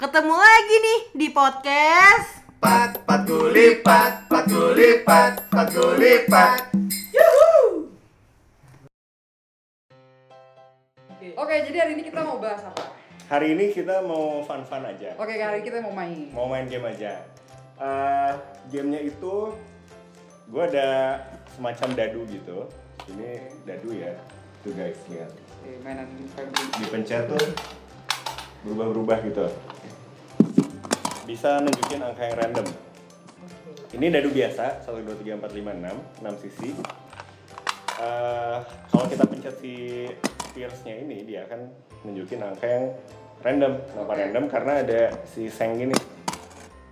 Ketemu lagi nih di podcast Pat, pat gulipat, pat gulipat, pat gulipat. Oke, jadi hari ini kita mau bahas apa? Hari ini kita mau fun-fun aja. Oke, hari ini kita mau main. Mau main game aja. Eh, gamenya itu gue ada semacam dadu gitu. Ini dadu ya. Tuh guys, lihat. Oke, mainan. Dipencet tuh berubah-berubah gitu. Bisa nunjukin angka yang random. Ini dadu biasa, 1, 2, 3, 4, 5, 6, 6 sisi. Eh, kalau kita pencet si spears-nya ini, dia akan nunjukin angka yang random. Kenapa Oke. random? Karena ada si seng gini.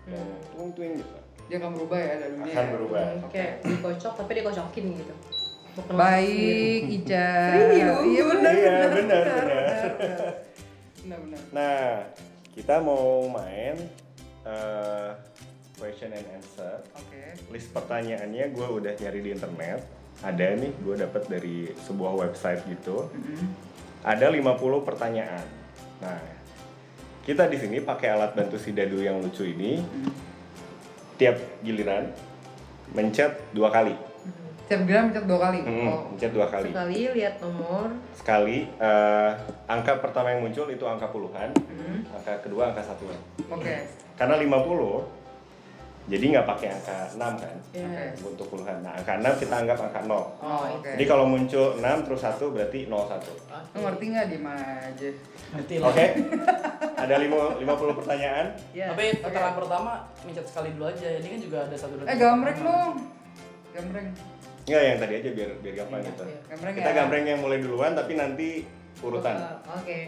Yang tuing-tuing gitu. Dia akan berubah ya dari dunia. Akan berubah. kayak dikocok tapi dikocokin gitu Baik. Ica. Serius? Iya benar. Iya, benar, benar, benar. Benar, benar. Nah, kita mau main eh, question and answer. Oke. List pertanyaannya gue udah nyari di internet. Ada nih, gue dapat dari sebuah website gitu. Mm-mm. Ada 50 pertanyaan. Nah, kita di sini pakai alat bantu si dadu yang lucu ini. Tiap giliran mencet dua kali. Setiap gram mencet dua kali. Hmm, Oh. mencet dua kali. sekali lihat nomor Sekali eh, angka pertama yang muncul itu angka puluhan, Hmm. angka kedua angka satuan. Oke. Karena 50 jadi nggak pakai angka 6 kan ya Oke. untuk puluhan. Nah, angka 6 kita anggap angka 0. Oh, oke. Jadi kalau muncul 6 terus 1 berarti 01. Lu ngerti nggak di aja? Ngerti Oke. lah. Ada lima- 50 pertanyaan. ya Tapi pertanyaan pertama mencet sekali dulu aja. Ini kan juga ada satu dua. Eh, pertama. dong. Gambreng. Enggak yang tadi aja biar biar gampang Iya, gitu. iya. Gambreng Kita ya. gambreng yang mulai duluan tapi nanti urutan. oke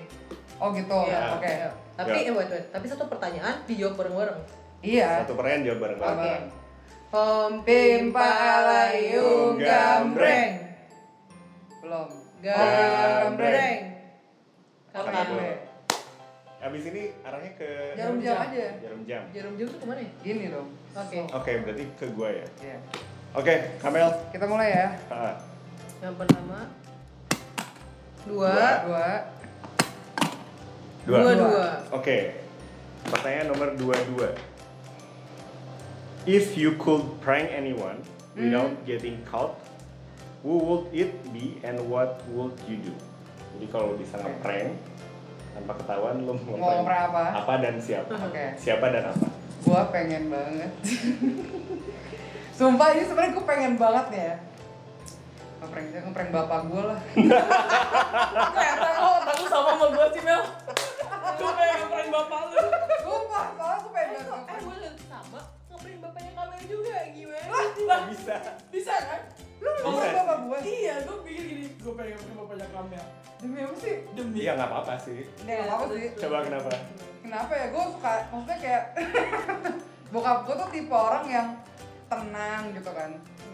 Oh, gitu. Iya, Oke. iya. tapi Ya. eh wait, wait. tapi satu pertanyaan dijawab bareng-bareng Iya. Satu pertanyaan jawab bareng-bareng. Oke. Apa? Om Pimpa alayung gambreng. Belum. gambreng Oke. karena Habis ini arahnya ke Jarum jam aja. jarum jam. jarum jam tuh ke mana ya Gini dong. oke Oke, berarti ke gua ya. Iya. Oke, Kamel. Kita mulai ya. Ah, yang pertama dua Dua. Dua. Dua dua Oke. Pertanyaan nomor 22. If you could prank anyone without getting caught, who would it be and what would you do? Jadi kalau bisa ngeprank tanpa ketahuan lu mau Mau ngeprank apa? Apa dan siapa? Oke. Siapa dan apa? Gua pengen banget. Sumpah ini sebenarnya gue pengen banget nih ya. Ngeprank ngeprank bapak gue lah. Ternyata oh takut sama sama gue sih Mel. Gue pengen ngeprank bapak lu. Sumpah, soalnya gue pengen eh banget. gue lihat sama ngapain bapaknya Kamel juga gimana Lah Bisa. bisa kan? Lu ngeprank bapak gue? Iya, gue pikir gini. Gue pengen ngeprank bapaknya Kamel. Demi apa sih? Demi. Iya nggak apa-apa sih. Nggak apa sih. Coba kenapa? Kenapa ya? Gue suka, maksudnya kayak bokap gue tuh tipe orang yang tenang gitu kan.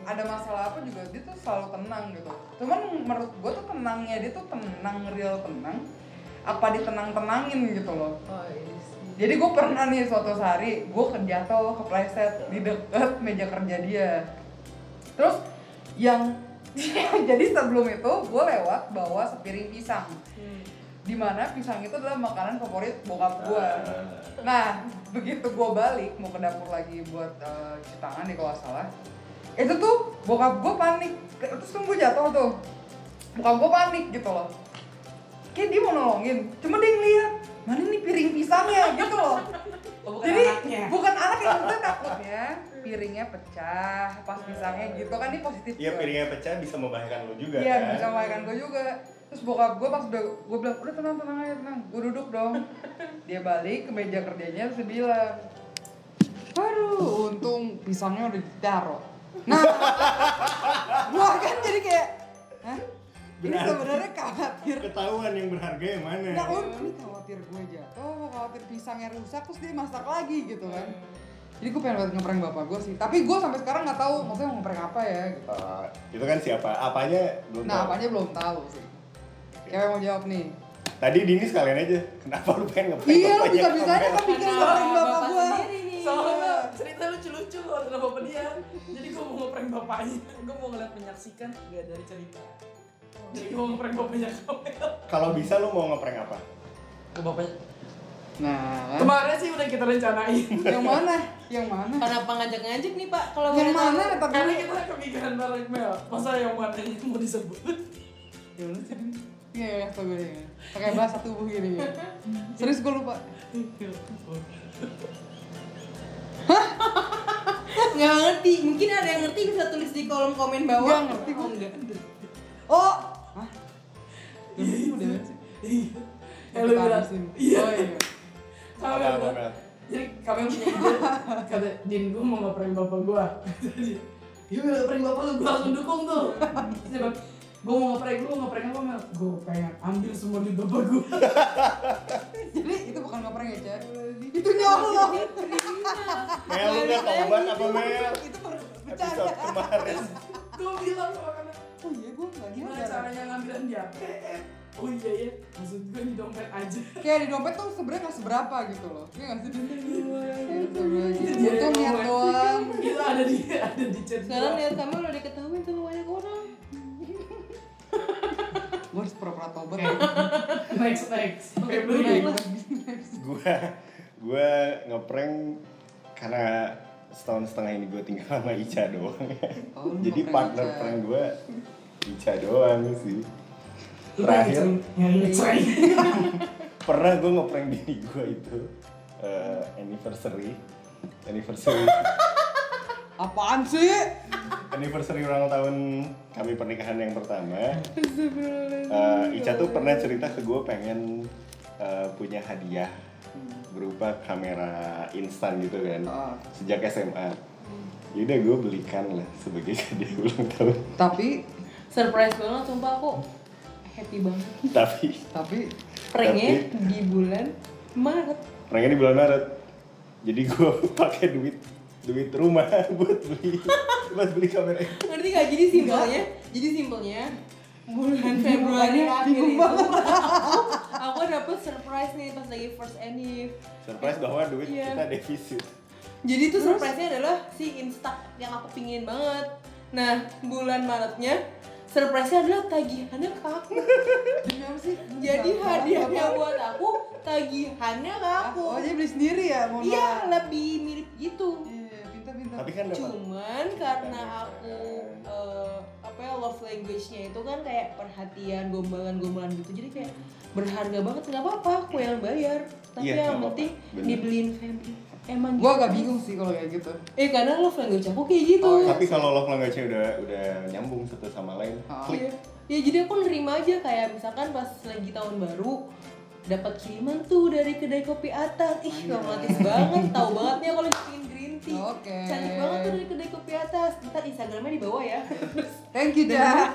Ada masalah apa juga dia tuh selalu tenang gitu. Cuman menurut gue tuh tenangnya dia tuh tenang real tenang. Apa ditenang-tenangin gitu loh. oh iya sih. Jadi gue pernah nih suatu hari gue jatuh kepleset di deket meja kerja dia. Terus yang jadi sebelum itu gue lewat bawa sepiring pisang. Hmm. Di mana pisang itu adalah makanan favorit bokap gue. Ah, Nah begitu gue balik mau ke dapur lagi buat eh, cuci tangan nih kalau salah. Itu tuh bokap gue panik. Terus tuh gue jatuh tuh. Bokap gue panik gitu loh. Kayak dia mau nolongin, cuma dia ngeliat mana nih piring pisangnya gitu loh. Oh, bukan Jadi anaknya. bukan anak yang kita takutnya piringnya pecah pas pisangnya gitu kan ini positif. Iya piringnya pecah bisa membahayakan lu juga Iya kan. bisa membahayakan gue juga. Terus bokap gue pas udah gue bilang udah tenang tenang aja tenang. Gue duduk dong. Dia balik ke meja kerjanya terus dia bilang, aduh untung pisangnya udah ditaruh. Nah, gue kan jadi kayak, hah? Ini Berarti- sebenarnya khawatir Ketahuan yang berharga yang mana? Nah, oh, ini khawatir gue jatuh, khawatir pisangnya rusak, terus dia masak lagi gitu kan. Jadi gue pengen banget ngeprank bapak gue sih. Tapi gue sampai sekarang nggak tahu maksudnya mau ngeprank apa ya. Gitu. Eh, itu kan siapa? Apanya belum Nah, tahu. apanya belum tahu sih. Siapa yang mau jawab nih? Tadi Dini sekalian aja. Kenapa lu pengen ngeprank Iya, bapaknya bisa-bisanya Kamel? kan bikin ngeprank bapak bapak gue. Soalnya cerita lucu-lucu kalau bapak dia. Jadi gue mau ngeprank bapaknya. Gue mau ngeliat menyaksikan gak dari cerita. Jadi gue mau ngeprank bapaknya Kamel. Kalau bisa lu mau ngeprank apa? Ke bapaknya Nah? Kemarin sih udah kita rencanain. yang mana? Yang mana? Kenapa ngajak-ngajak nih Pak? Kalau Yang tahu? mana? Tapi Karena kita kepikiran bareng Mel. Masa yang mana itu mau disebut? Ya udah sih. Iya, ya, tau gue ya. Pakai bahasa tubuh gini ya. Serius gue lupa. Nggak ngerti. Mungkin ada yang ngerti bisa tulis di kolom komen bawah. Nggak ngerti, Oh, enggak. Oh. Hah? Gak udah sih. Iya. Ya lu bilang. Iya. Oh iya. Kami Apa, apa, bilang. Mel? Jadi kami punya ide. Kata Din gue mau ngeprank bapak gue. Iya prank bapak lu gue langsung dukung tuh. Bilang, gue mau ngeprank lu, ngeprank apa Mel? Gue pengen ambil semua di bapak gue. Jadi itu bukan ngeprank ya, Cek? Itu nyolong. Mel udah taubat apa Mel? Itu baru Episode bercanda. kemarin. gue bilang sama kami, Oh iya, gue nggak gimana nyadar. caranya ngambilan di ATM? Oh iya ya, maksud gue di dompet aja. Kayak di dompet tuh sebenarnya nggak seberapa gitu loh. Iya nggak sih? Itu Dia tuh niat doang. Itu ada di ada di chat Sekarang lihat kamu udah diketahui sama banyak orang. Gue harus pura-pura tobat. Next next. Oke, Gue gua ngeprank karena setahun setengah ini gue tinggal sama Ica doang. Oh, Jadi partner prank gue Ica doang sih. Terakhir yang ngeceng. pernah gue ngeprank bini gue itu eh, anniversary anniversary Apaan sih? anniversary ulang tahun kami pernikahan yang pertama Eh, Ica tuh pernah cerita ke gue pengen eh, punya hadiah berupa kamera instan gitu kan Ah. sejak SMA Yaudah gue belikan lah sebagai hadiah ulang tahun Tapi, Surprise banget sumpah aku happy banget. tapi tapi Pranknya di bulan Maret. pranknya di bulan Maret jadi gue pakai duit duit rumah buat beli buat beli kamera. Ngerti gak? Jadi simpelnya, jadi simpelnya bulan Februari akhir bingung itu banget. aku, aku dapet surprise nih pas lagi first anniv. surprise bahwa duit Iya. kita defisit Jadi tuh surprise-nya adalah si Insta yang aku pingin banget. Nah, bulan Maretnya surprise-nya adalah tagihannya ke aku. Sih? Jadi hadiahnya buat aku, tagihannya ke aku. Oh, jadi beli sendiri ya? Mau Iya, lebih mirip gitu. Iya, pintar-pintar. tapi kan dapat Cuman karena aku eh, apa ya love language-nya itu kan kayak perhatian, gombalan-gombalan gitu. Jadi kayak berharga banget nggak apa-apa aku yang bayar. Tapi Iya, yang penting dibeliin family. Emang Gue gitu. agak bingung sih kalau kayak gitu. Eh karena love language aku kayak gitu. Oh, iya. tapi kalau love language udah udah nyambung satu sama lain Ah. klik Iya. Ya jadi aku nerima aja kayak misalkan pas lagi tahun baru dapat kiriman tuh dari kedai kopi atas. Ih, romantis banget. Tahu banget nih kalau bikin green tea. Oke. Cantik banget tuh dari kedai kopi atas. Ntar Instagramnya di bawah ya. Thank you, Ja.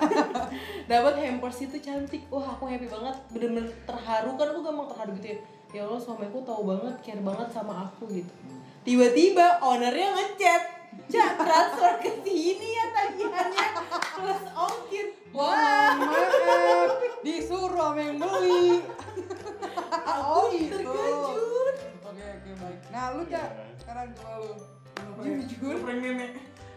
dapat hampers itu cantik. Wah, aku happy banget. Bener-bener terharu kan aku gampang terharu gitu ya. Ya Allah, suamiku tahu banget, care banget sama aku gitu. Tiba-tiba ownernya ngechat. Cak, transfer ke sini ya tagihannya plus ongkir. Wah, Maaf, disuruh sama yang beli. aku terkejut. Oke, oke, baik. Nah, lu, Ja, sekarang coba lu. Jujur, Prank nenek.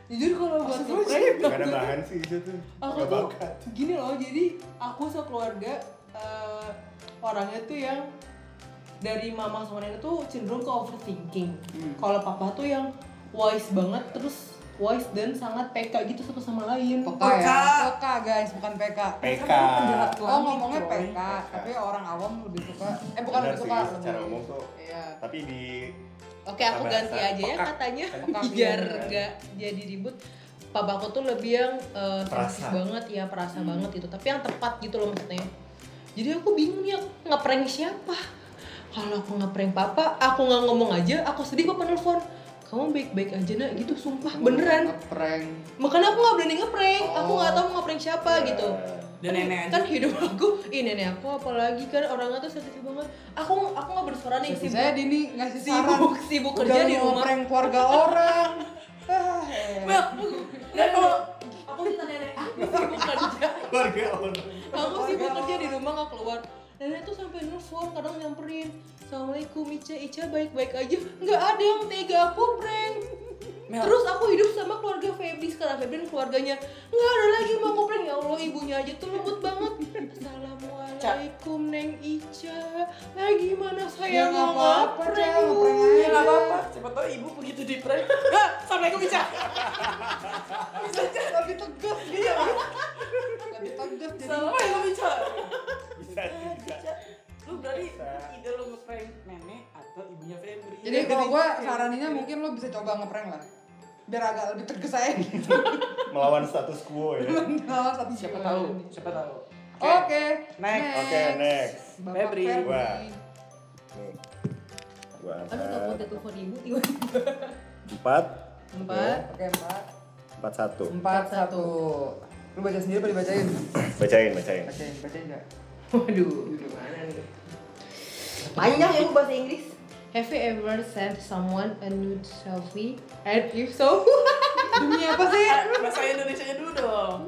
jujur kalau buat ngeprank gak ada bahan sih itu tuh aku tuh gini loh jadi aku sekeluarga eh, orangnya tuh yang dari mama sama nenek tuh cenderung ke overthinking. Hmm. kalau papa tuh yang wise banget terus wise dan sangat PK gitu satu sama lain. Peka ya? Peka, guys, bukan PK. PK Oh, ngomongnya PK, tapi orang awam lebih suka eh bukan Benar lebih sih, suka secara umum tuh. Iya. tapi di Oke aku ganti aja ya katanya. Peka, biar nggak jadi ribut. Papaku tuh lebih yang sensitif Perasa. banget ya perasa banget gitu. Tapi yang tepat gitu loh maksudnya. Jadi aku bingung nih aku ngeprank siapa kalau aku ngeprank papa aku nggak ngomong aja aku sedih papa nelfon kamu baik-baik aja nak gitu sumpah beneran Ngeprank. makanya aku nggak berani ngeprank aku Oh. nggak tahu mau ngeprank siapa gitu Dan nenek aja. kan hidup aku ih nenek aku apalagi kan orangnya tuh sensitif banget aku aku nggak bersuara nih sibuk Saya Dini ngasih saran. sibuk sibuk Udah kerja di rumah ngeprank keluarga orang. Eh. Mel, dan kalau aku minta nenek aku sibuk kerja keluarga orang aku sibuk kerja di rumah nggak keluar nenek tuh sampai nelfon kadang nyamperin assalamualaikum Ica Ica baik baik aja nggak ada yang tega aku prank Mel. Terus aku hidup sama keluarga Febri sekarang Febri dan keluarganya nggak ada lagi mau prank ya Allah ibunya aja tuh lembut banget. Assalamualaikum Neng Ica. Nah gimana saya Ya, mau ngeprank Ya nggak apa-apa. Siapa tahu ibu begitu di prank. Assalamualaikum Ica. Bisa aja lebih tegas gitu ya. Lebih tegas jadi. Assalamualaikum Ica. Bisa. Lu berarti ide lu ngeprank nenek atau ibunya Febri. Jadi kalau gue saraninnya mungkin lo bisa coba ngeprank lah. Biar agak lebih tegas aja gitu. Melawan status quo ya. Kalau satu siapa tahu, siapa tahu. Oke. Next. Oke, next. Bapak Febri. Febri. Wah. Nih. Gua Aduh nggak mau telepon ibu. Empat. Empat. Oke, empat. Empat satu. Empat, satu. Lu baca sendiri apa dibacain? Bacain, bacain. Bacain, bacain enggak? Waduh, gimana nih? Panjang ya bu bahasa Inggris. Have you ever sent someone a nude selfie? And if so, Demi apa sih? Bahasa Indonesia dulu dong.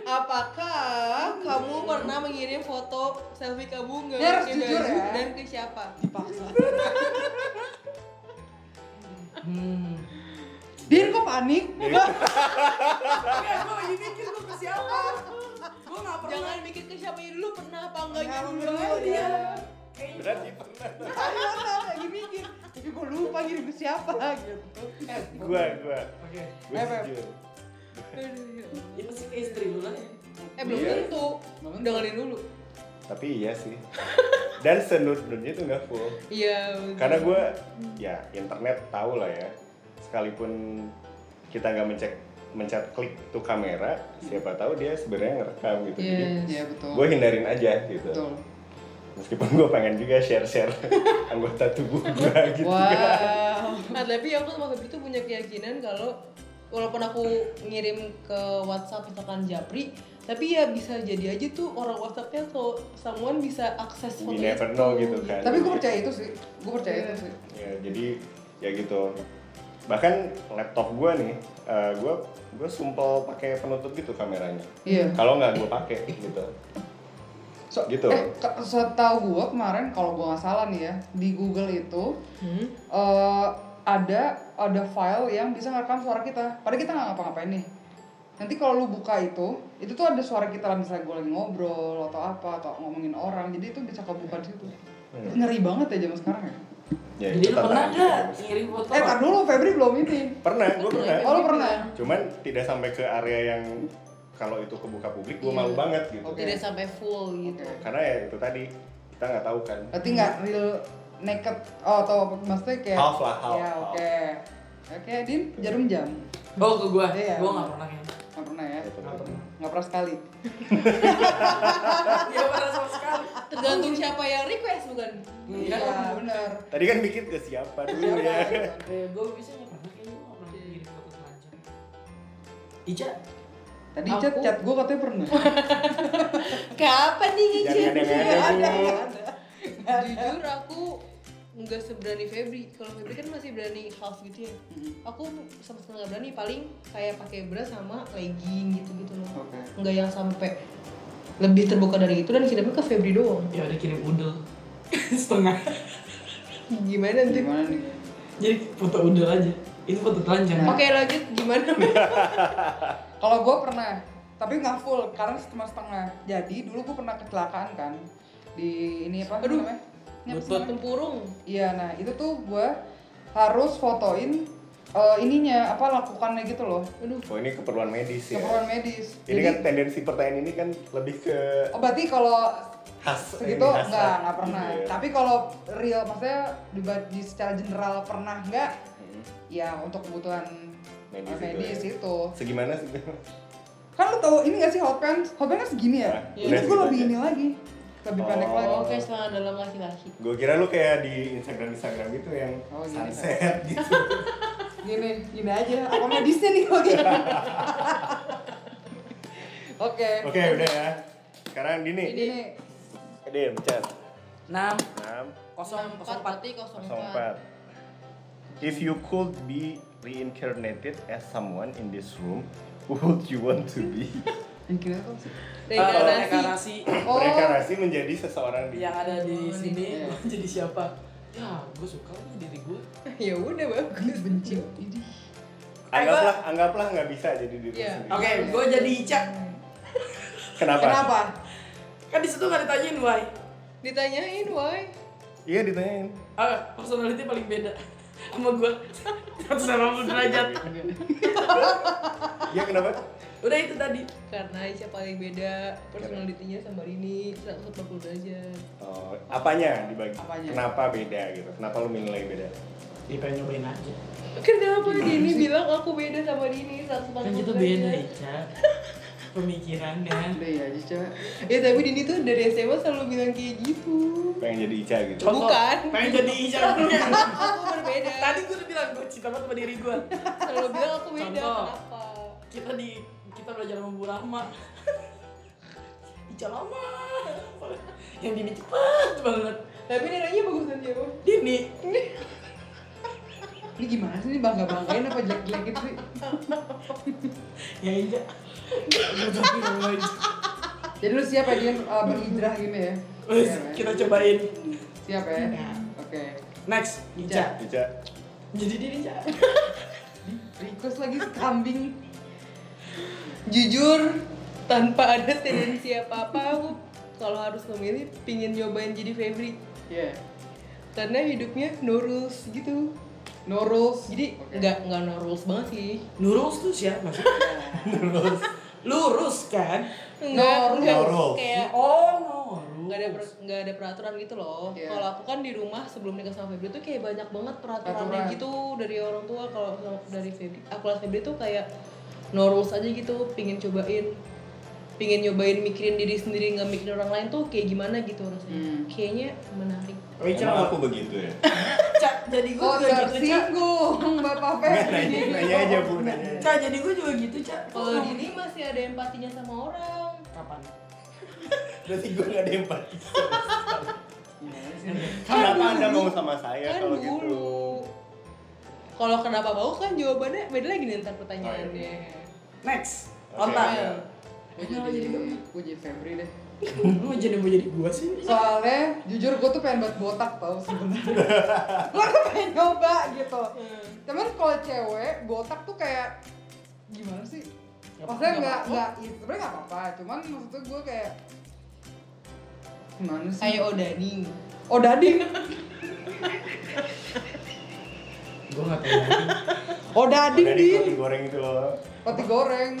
apakah kamu pernah mengirim foto selfie kamu nggak Ini harus jujur ya. dan ke siapa? Dipaksa. Hmm. Dir kok panik? Ya, gue lagi mikir ke siapa? Gue nggak pernah. Jangan mikir ke siapa dulu pernah apa enggaknya Jangan dulu. dulu dia. Berarti pernah. Ayo lah, lagi mikir. Tapi gue lupa ngirim ke siapa gitu. Gua, gua. Oke. Gua Eh, Beb. jujur. Aduh, ya. Ya pasti ke istri lu lah ya. Eh belum Iya. tentu. Belum tentu. Dengerin dulu. Tapi iya sih. Dan senut-nutnya tuh nggak full. Iya. Karena gue, ya internet tahu lah ya. Sekalipun kita nggak mencek mencet klik tuh kamera, siapa tahu dia sebenarnya ngerekam gitu. Jadi Yes. Iya betul. gue hindarin aja gitu. Betul. Meskipun gue pengen juga share-share anggota tubuh gue gitu. Wow. Nah, tapi aku Febri tuh punya keyakinan kalau walaupun aku ngirim ke WhatsApp misalkan Japri, tapi ya bisa jadi aja tuh orang WhatsAppnya atau someone bisa akses foto never know gitu kan. Tapi gue percaya itu sih. Gue percaya Iya. itu sih. Ya, jadi ya gitu. Bahkan laptop gue nih, eh, gue gue sumpel pakai penutup gitu kameranya. Iya. Kalau nggak gue pakai gitu. So, Gitu. Eh, setahu gue kemarin kalau gue nggak salah nih ya di Google itu Hmm? eh, ada ada file yang bisa ngerekam suara kita. Padahal kita nggak ngapa-ngapain nih. Nanti kalau lu buka itu, itu tuh ada suara kita lah misalnya gue lagi ngobrol atau apa atau ngomongin orang. Jadi itu bisa kebuka di situ. Hmm. Ngeri banget ya zaman sekarang ya. Ya, Jadi lu pernah nggak ngirim foto? Eh, tar dulu Febri belum ini. Pernah, gue pernah. Oh, lu pernah? Cuman tidak sampai ke area yang kalau itu kebuka publik, gue Iya. malu banget gitu. Oke. Tidak sampai full gitu. Karena ya itu tadi kita nggak tahu kan. Berarti nggak real naked oh, atau maksudnya kayak Half lah, half, Ya, oke. Oke, Din, jarum jam. Oh ke gua, Iya. gua nggak pernah kayaknya. Nggak pernah ya? Itu Nggak pernah. Nggak pernah sekali. Iya pernah sama sekali. Tergantung siapa yang request bukan? Iya. benar. Tadi kan bikin ke siapa dulu ya. Eh, gua bisa nggak pernah kayaknya nggak pernah ngirim foto telanjang. Ica, Tadi Aku- chat chat gue katanya pernah. Kapan nih Jangan ngechat? ada-ada bu. Jujur aku nggak seberani Febri. Kalau Febri kan masih berani half gitu ya. Aku sama sekali nggak berani. Paling kayak pakai bra sama legging gitu-gitu loh. Oke. Nggak yang sampai lebih terbuka dari itu dan kirimnya ke Febri doang. ya udah kirim udel setengah. Gimana tuh? Gimana nih? Jadi foto udel aja. Ini foto telanjang. Oke lanjut gimana? Kalau gue pernah, tapi nggak full karena cuma setengah. Jadi dulu gue pernah kecelakaan kan di ini apa Aduh. namanya? Ini Lutut. Tempurung. Iya, nah itu tuh gue harus fotoin eh, ininya apa lakukannya gitu loh Aduh. Oh ini keperluan medis ya. keperluan medis. Ini kan tendensi pertanyaan ini kan lebih ke oh berarti kalau khas. segitu ini, khas- enggak nggak pernah. Iya. Tapi kalau real maksudnya di, di secara general pernah enggak? Hmm. Ya untuk kebutuhan Medis medis, itu ya. itu. Segimana sih? Kan lu tahu ini gak sih hot pants? Hot pants kan segini ya? Nah, Ini udah gue lebih aja. ini lagi. Lebih pendek Oh. lagi. Oke celana dalam laki-laki. Gue kira lu kayak di Instagram Instagram gitu yang Oh, gini. sunset gitu. Gini, gini aja. Apa medisnya nih kalau gini? Oke. Oke udah ya. Sekarang Dini. Ini Dim, chat. 6 6 kosong kosong 04 empat. berarti 04. 04. If you could be reincarnated as someone in this room, who would you want to be? yang Reinkarnasi. Oh. Reinkarnasi menjadi seseorang di yang ada di Oh, sini iya. gua jadi siapa? Ya, gue suka nih diri gue. ya udah bagus. Benci. Anggaplah, anggaplah nggak bisa jadi diri Iya. sendiri. Oke, gue jadi Ica. Kenapa? Kenapa? Kan di situ nggak ditanyain why. Ditanyain why? Iya ditanyain. Ah, personality paling beda sama gue 180 derajat. Iya kenapa? Udah itu tadi. Karena Aisyah paling beda personalitinya sama Rini 140 derajat. Oh, apanya dibagi? Apanya? Kenapa beda gitu? Kenapa lu menilai beda? Ya pengen nyobain aja. Kenapa Dini bilang aku beda sama Dini 140 Kan kita derajat? beda, Ica. Pemikirannya. Udah ya aja coba. Ya tapi Dini tuh dari SMA selalu bilang kayak gitu. Pengen jadi Ica gitu. Bukan. Pengen jadi Ica. Aku berbeda. Tadi gue udah bilang gue cinta banget sama diri gue. Selalu bilang aku beda. Contoh. Kenapa? Kita di kita belajar sama Bu Rahma. Ica lama. Yang Dini cepet banget. Tapi nilainya bagusan siapa? Dini. Ini gimana sih? Ini bangga-banggain apa jelek-jelekin sih? Ya Ica. Jadi lu siap ya dia uh, berhijrah gini ya? Wes, ya? kita cobain. Siap ya? Ya. Oke. Next, Ica. Ica. Jadi Dini Ica. Request lagi kambing. Jujur tanpa ada tendensi apa-apa aku kalau harus memilih pingin nyobain jadi Febri Iya. karena hidupnya no rules gitu No rules. jadi nggak nggak no rules banget sih Lurus tuh siapa maksudnya? Lurus. Lurus kan? Enggak, enggak No rules. kayak Oh, no. nggak ada per- nggak ada peraturan gitu loh. Iya. Kalau aku kan di rumah sebelum nikah sama Febri tuh kayak banyak banget peraturannya Peraturan. gitu dari orang tua. Kalau dari Febri, aku lihat Febri tuh kayak no rules aja gitu, pingin cobain, pingin nyobain mikirin diri sendiri nggak mikirin orang lain tuh kayak gimana gitu rasanya. Hmm. Kayaknya menarik. Oh. Emang aku begitu ya? Cak, jadi gue Oh, juga gitu, Cak. tersinggung Bapak Nggak, Ferry. nanya, nanya aja bu, nanya. Cak, jadi gue juga gitu, Cak. Kalau Dini masih ada empatinya sama orang. Kapan? Berarti gue gak ada empati. Gimana sih? Kenapa anda mau sama saya kan kalau dulu. gitu? Kalau kenapa mau kan jawabannya beda lagi nih ntar pertanyaannya. Next. Oke, Lontar. iya. Gue jadi, gue jadi Febri deh. Lu jadi mau jadi gue sih? Soalnya jujur gue tuh pengen buat botak tau sebenarnya. gue tuh pengen nyoba gitu. Cuman kalau cewek botak tuh kayak gimana sih? Maksudnya nggak nggak ya, sebenarnya nggak apa-apa. Cuman maksudnya gue kayak gimana sih? Ayo Odading. Oh dading. Gue gak tau lagi. Oh dading Dari din. Roti goreng.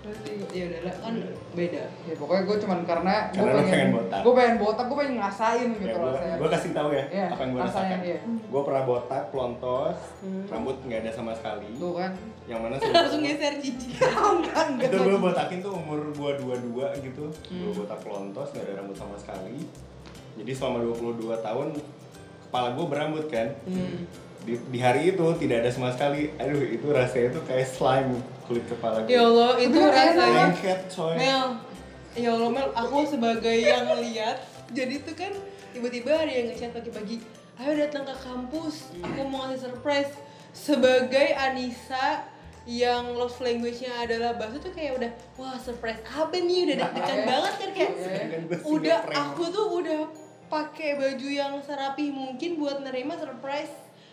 Roti. Ya udahlah kan beda. Ya pokoknya gue cuman karena gue pengen, pengen botak. gue pengen botak, gue pengen ngerasain gitu Ya, gua, saya. gua kasih tahu ya Iya, apa yang gue rasanya, rasakan. iya. Gue pernah botak, pelontos, Hmm. rambut nggak ada sama sekali. Tuh kan. Yang mana Langsung sebelum geser cici. enggak enggak. itu gue botakin tuh umur gue dua dua gitu. Hmm. Gue botak pelontos, nggak ada rambut sama sekali. Jadi selama 22 tahun kepala gue berambut kan. Hmm. Di, di hari itu tidak ada sama sekali. Aduh itu rasanya tuh kayak slime kulit kepala gue. Ya Allah, itu rasanya Lengket coy. Mel. Ya Allah Mel, aku sebagai yang lihat jadi tuh kan tiba-tiba ada yang nge-chat pagi-pagi ayo datang ke kampus aku mau ngasih surprise sebagai Anissa yang love language-nya adalah bahasa tuh kayak udah wah surprise apa nih udah deg-degan Oke. banget kan kayak single udah aku tuh udah pakai baju yang serapi mungkin buat nerima surprise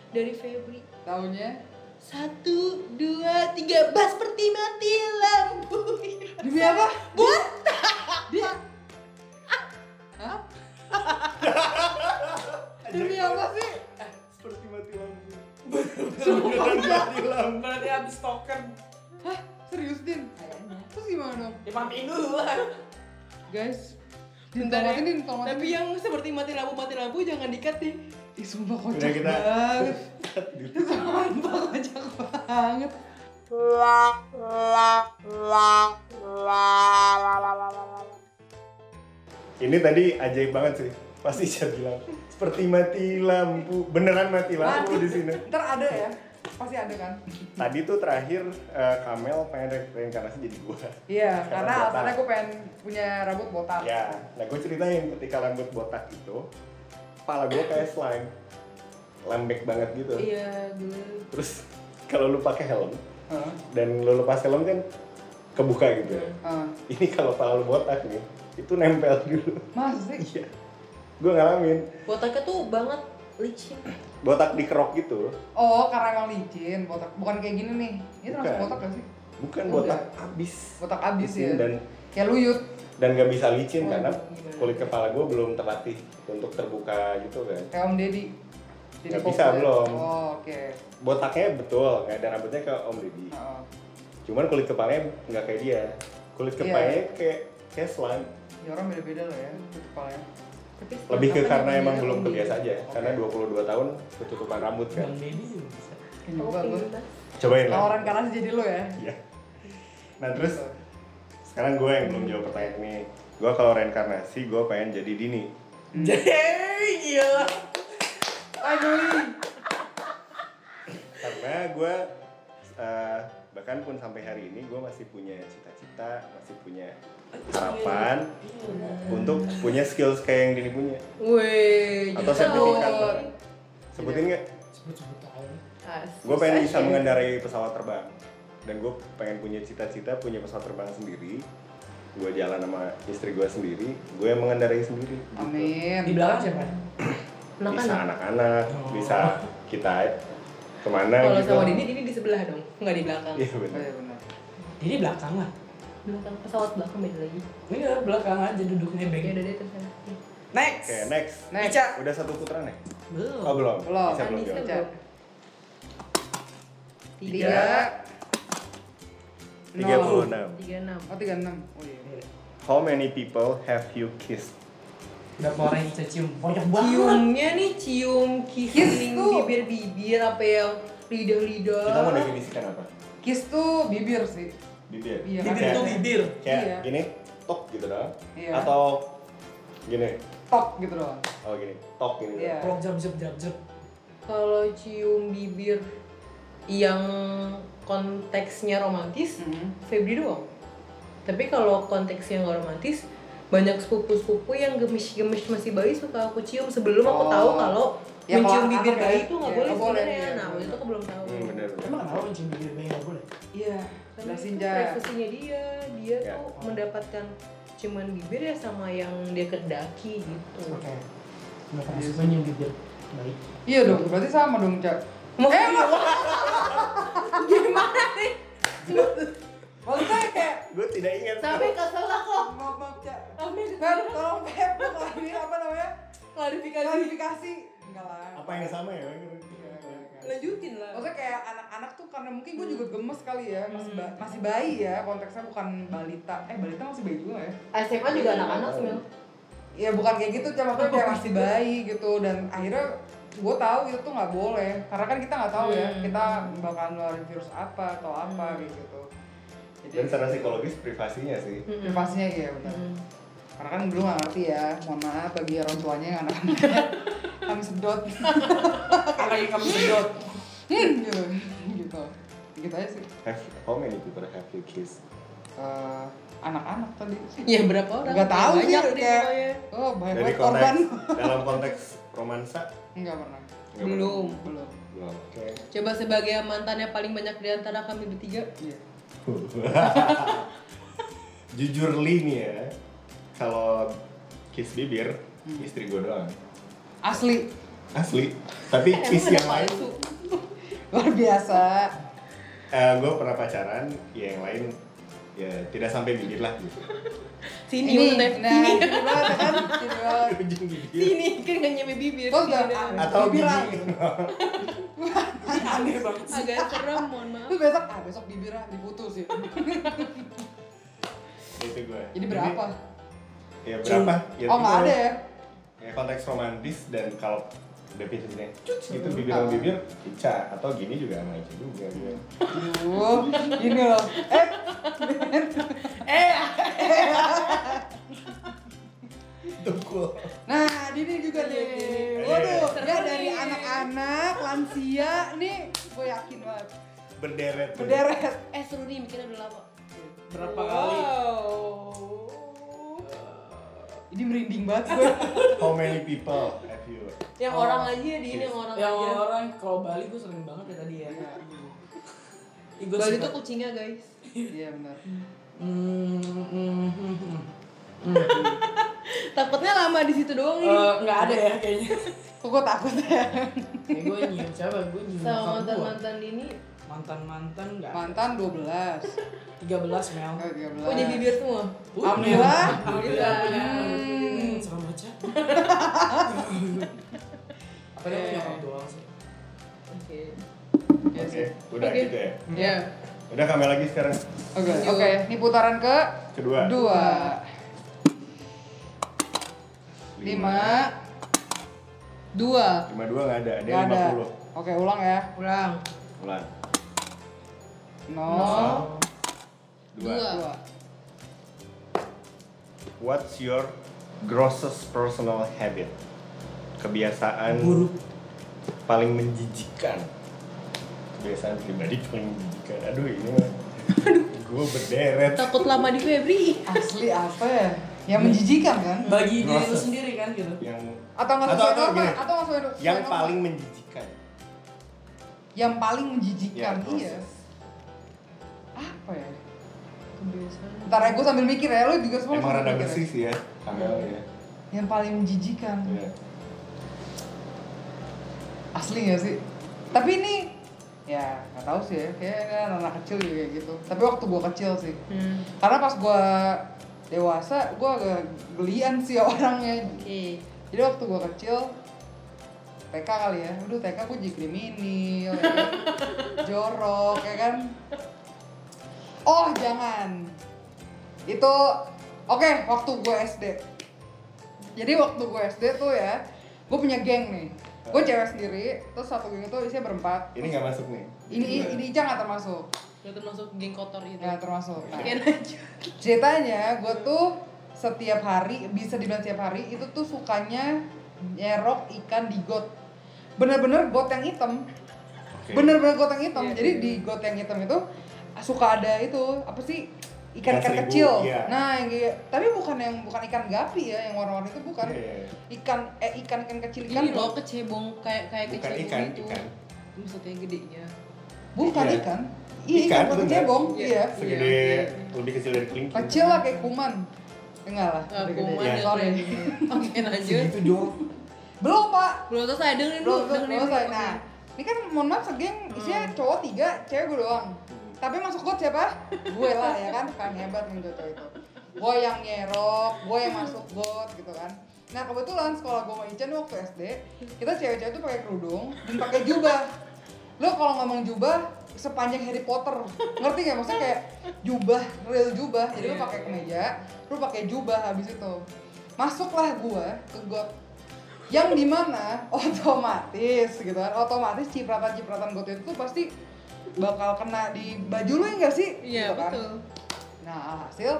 dari Febri Taunya satu dua tiga bas seperti mati lampu demi apa? buat Dia Hah? Demi apa sih? Seperti mati lampu. Sumpah Mati lampu. Berarti habis token. Hah? Serius Din? Terus gimana dong? Ya matiin dulu lah. Guys Bentar ya. tomatin tapi yang seperti mati lampu mati lampu jangan dikat deh Ih sumpah Udah kocak kita banget Sumpah kocak banget Ini tadi ajaib banget sih. Pasti saya bilang seperti mati lampu. Beneran mati lampu di sini. Ntar ada ya Pasti ada kan? Tadi tuh terakhir eh, Kamel pengen re- reinkarnasi jadi gua. Iya, Karena karena alasannya gue pengen punya rambut botak Ya, nah gue ceritain ketika rambut botak itu, kepala gue kayak slime, lembek banget gitu. iya gue Terus kalau lu pakai helm Heeh. dan lu lepas helm kan kebuka gitu. ya. Heeh. Ini kalau kepala lu botak nih, itu nempel dulu. Masa sih? Iya, gue ngalamin. botaknya tuh banget licin. Botak dikerok gitu Oh, karena emang licin, botak. Bukan kayak gini nih. Ini Bukan. botak gak sih? bukan Enggak. botak abis Botak abis Licin ya. dan Kayak luyut. dan gak bisa licin Oh, karena gimana? kulit kepala gue belum terlatih untuk terbuka gitu kan Kayak Om Deddy. Kopo bisa, ya? belum. Oh, oke. botaknya betul nggak ada rambutnya ke Om Deddy Heeh. cuman kulit kepalanya nggak kayak dia kulit Iya. kepalanya kayak kayak slime Ya orang beda-beda lah ya, kulit kepalanya. Tapi lebih ke karena emang belum kebiasa aja Oke. karena 22 tahun ketutupan rambut kan juga gue. gitu. cobain lah Tawaran kanan jadi lo ya. Iya. Nah terus sekarang gue yang belum jawab pertanyaan ini. Gue kalau reinkarnasi gue pengen jadi Dini. Jadi gila. Aduh. Karena gue eh, bahkan pun sampai hari ini gue masih punya cita-cita, masih punya harapan untuk punya skills kayak yang Dini punya. Wih, Atau sertifikat. Sebutin nggak? Sebut-sebut tahu. Asik. Gue pengen bisa mengendarai pesawat terbang. Dan gue pengen punya cita-cita punya pesawat terbang sendiri. Gue jalan sama istri gue sendiri, gue yang mengendarai sendiri. gitu. Amin. Di belakang siapa? bisa Anak-anak. anak-anak, Oh. bisa kita ke mana Kalau gitu. sama Dini, Dini di sebelah dong, nggak di belakang. Iya Oh, benar. iya benar. Jadi belakang lah. Belakang pesawat belakang beda lagi. Iya belakang aja duduknya Ya beng. udah deh terus sana. Next. Oke next. Next. Ica. Udah satu putaran ya? Belum. Oh belum. Belum. Bisa belum jawab. Tiga. Tiga. Tiga puluh enam. Tiga enam. Oh, 36. Oh iya. How many people have you kissed? Berapa orang yang Ica cium? Banyak banget. Ciumnya nih cium Kiss kissing bibir-bibir apa yang lidah-lidah. Kita mau definisikan apa? Kiss tuh bibir sih. Bibir. Iya, Bibir Kayak- tuh bibir. Kayak Iya. gini, tok gitu dong. Iya. Atau gini. Tok gitu doang. Oh gini, tok gini. Iya. Pelok jam jam jam jam. Kalau cium bibir yang konteksnya romantis, Mhm. Febri doang. Tapi kalau konteksnya nggak romantis, banyak sepupu-sepupu yang gemes-gemes masih bayi suka aku cium sebelum aku Oh. tahu kalau Ya, mencium kalau bibir bayi ya, itu nggak ya, boleh sebenarnya. iya, Nah, waktu itu aku belum tahu. Hmm, bener. Emang kenapa mencium bibir bayi nggak boleh? Iya. Karena itu privasinya dia, dia Ya. tuh mendapatkan ciuman bibir ya sama yang dia kedaki gitu. Oke. Nggak pernah suka nyium bibir bayi. Iya dong, berarti sama dong, Cak. Mau Eh, enggak. gimana nih? Maksudnya kayak Gue tidak ingat. Sampai kesel aku. maaf maaf, Cak. Feb, kesel. tolong ini apa namanya? Klarifikasi. Klarifikasi. Enggak lah. Apa yang sama ya? Lanjutin lah. Maksudnya kayak anak-anak tuh karena mungkin gue juga gemes kali ya, masih ba- masih bayi ya, konteksnya bukan balita. Eh, balita masih bayi juga ya? SMA juga anak-anak sih. Ya bukan kayak gitu, cuma kayak masih bayi gitu dan akhirnya gue tahu itu tuh nggak boleh karena kan kita nggak tahu ya Hmm. kita bakal ngeluarin virus apa atau apa Hmm. gitu Dan secara psikologis privasinya sih. privasinya ya benar Hmm. karena kan dulu nggak ngerti ya mohon maaf bagi orang tuanya yang anak-anaknya kami sedot anaknya kami sedot hmm, gitu gitu gitu aja sih Have, how many people have you kissed? Eh, anak-anak tadi Ya berapa orang? Nggak tahu sih, Banyak deh kayak- oh banyak Dari banget korban konteks, dalam konteks romansa? enggak pernah Nggak Belum. belum Belum. Oke. Coba sebagai mantan yang paling banyak di antara kami bertiga. iya Jujur li nih ya, kalau kiss bibir, istri gue doang. Asli Asli. Tapi kiss yang lain, luar biasa eh gue pernah pacaran, ya yang lain ya tidak sampai bibir lah gitu. Sini ini maksudnya. nah Sini. ini banget kan ini Ujung bibir. Sini kan nggak nyampe bibir. Kok nggak- Sini. Atau Bibiran. bibir. Aneh banget sih. Agak serem, mohon maaf. Besok, ah besok bibirnya diputus ya. Itu gue. Jadi berapa? Ya berapa? Ya, oh nggak gitu. ada ya? Ya konteks romantis dan kalau definisinya cuts gitu bibir sama bibir Ica atau gini juga sama Ica juga gue. Aduh, gini loh. Eh, Tukul. nah Dini juga nih. Waduh, dia dari anak-anak, lansia nih, gue yakin banget. Berderet. Berderet. Eh seru nih bikinnya udah lama. Berapa kali? Ini merinding banget gue. How many people have you? Yang Oh. orang aja di ini yang orang Yang aja. orang kalau Bali gue sering banget ya tadi ya. Gua Bali tuh kucingnya guys. Iya benar. Hmm, hmm, hmm, hmm. Takutnya lama di situ doang ini. Eh, nggak ada ya kayaknya Kok gue takut ya? kayak gue nyium siapa gue nyium Sama nyokap mantan gua. mantan ini. Mantan mantan nggak Mantan 12 tiga belas mel. Oh 13 Punya bibir semua. Alhamdulillah. alhamdillah punya Hmm. Hmm, serem baca apa dia punya nyokap doang sih. Oke. Oke, udah gitu ya. Ya. Udah kami lagi sekarang. Oke Oke. Ini putaran ke kedua. Dua. Lima. Dua. Lima dua nggak ada, ada. lima puluh. Oke ulang ya. Ulang. Ulan. Nol Dua. Dua What's your grossest personal habit? Kebiasaan buruk paling menjijikan. Kebiasaan pribadi paling menjijikan. Aduh ini mah. Gue berderet. Takut lama di Febri. Asli apa ya? Yang menjijikan kan? bagi diri lu sendiri kan gitu Yang Atau nggak Atau- sesuai atau norma? gini. Atau nggak sesuai sesuai yang paling menjijikan. Yang paling menjijikan Ya, Iya proses. Apa ya? Kebiasaan. Ntar ya gue sambil mikir ya, lu juga semua Emang rada ya? bersih sih ya. Kamel ya. Yang paling menjijikan Iya. Asli gak sih? Tapi ini ya nggak tahu sih ya, kayak anak kecil juga kayak gitu. Tapi waktu gue kecil sih, Hmm. karena pas gue dewasa, gue agak gelian sih orangnya. Oke. Jadi waktu gue kecil, TK kali ya, aduh TK gue jadi kriminal, ya kan? jorok, ya kan? Oh jangan, itu oke waktu gue SD. Jadi waktu gue SD tuh ya, gue punya geng nih. Gue cewek sendiri, terus satu geng itu isinya berempat. Ini nggak masuk nih. Ini ini Ica nggak termasuk, Gak termasuk geng kotor itu. nggak termasuk. Nah, ceritanya gue tuh setiap hari bisa dibilang setiap hari itu tuh sukanya nyerok ikan di got bener-bener got yang hitam Oke. bener-bener got yang hitam Iya, jadi iya. di got yang hitam itu suka ada itu apa sih ikan-ikan Ikan kecil iya. nah yang kayak tapi bukan yang bukan ikan gapi ya yang warna-warni itu bukan Iya, iya, iya. ikan eh ikan ikan kecil ikan Ini loh kecebong kayak kayak Bukan kecebong ikan, itu. ikan. Maksudnya gedenya. bukan Iya. ikan iya Ikan, ikan, kecebong Iya. iya Segede Iya, lebih kecil dari kelingking. kecil lah kayak kuman enggak lah Ah, kuman Iya. ya, sorry. Oke lanjut. Gitu dong. belum pak Belum selesai dengerin belum dulu, belum dengerin selesai nah ini kan mohon maaf segeng isinya cowok tiga cewek gue doang tapi masuk got siapa? Gue lah ya kan? Kan hebat nih cowok itu gue yang nyerok gue yang masuk got gitu kan. Nah kebetulan sekolah gue sama Ica nih waktu SD kita cewek-cewek tuh pakai kerudung dan pakai jubah. Lo kalau ngomong jubah sepanjang Harry Potter. Ngerti gak maksudnya kayak jubah real jubah. Jadi lo pakai kemeja lo pakai jubah habis itu. Masuklah gue ke got yang di mana otomatis gitu kan. Otomatis cipratan-cipratan got itu pasti bakal kena di baju lu enggak sih Iya Gitu kan. betul. nah hasil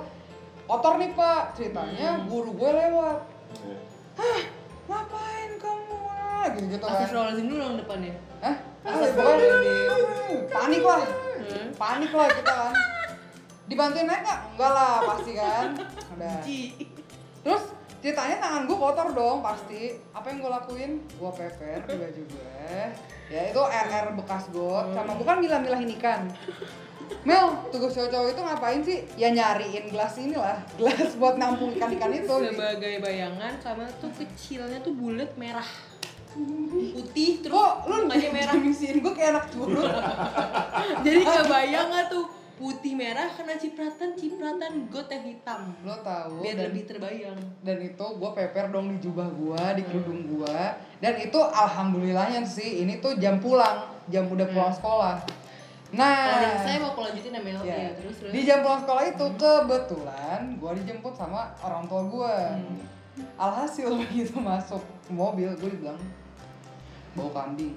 kotor nih pak ceritanya Hmm. guru gue lewat Iya. ngapain kamu gitu gitu kan Astagfirullahaladzim dulu dong depannya. Hah? Astagfirullahaladzim. panik lah Hmm. panik lah kita kan dibantuin naik nggak enggak lah pasti kan udah. Terus ceritanya tangan gue kotor dong pasti. Apa yang gue lakuin? Gue pepet di baju gue. Ya itu RR bekas got. Sama gue kan milah-milahin ikan. Mel, tugas cowok-cowok itu ngapain sih? Ya nyariin gelas inilah, gelas buat nampung ikan-ikan itu. Sebagai bayangan sama tuh kecilnya tuh bulat merah. Putih terus Kok lu mukanya merah. misiin gue kayak anak curut? Jadi kebayang nggak tuh putih merah kena cipratan cipratan got yang hitam. Lo tahu Biar dan, lebih terbayang. dan itu gue peper dong di jubah gue, di kerudung gue. Dan itu alhamdulillahnya sih, ini tuh jam pulang, jam udah pulang sekolah. Nah, saya mau lanjutin ya. Ya. Iya, terus terus. Di jam pulang sekolah itu kebetulan gue dijemput sama orang tua gue. Hmm. Alhasil begitu masuk mobil gue bilang bau kambing.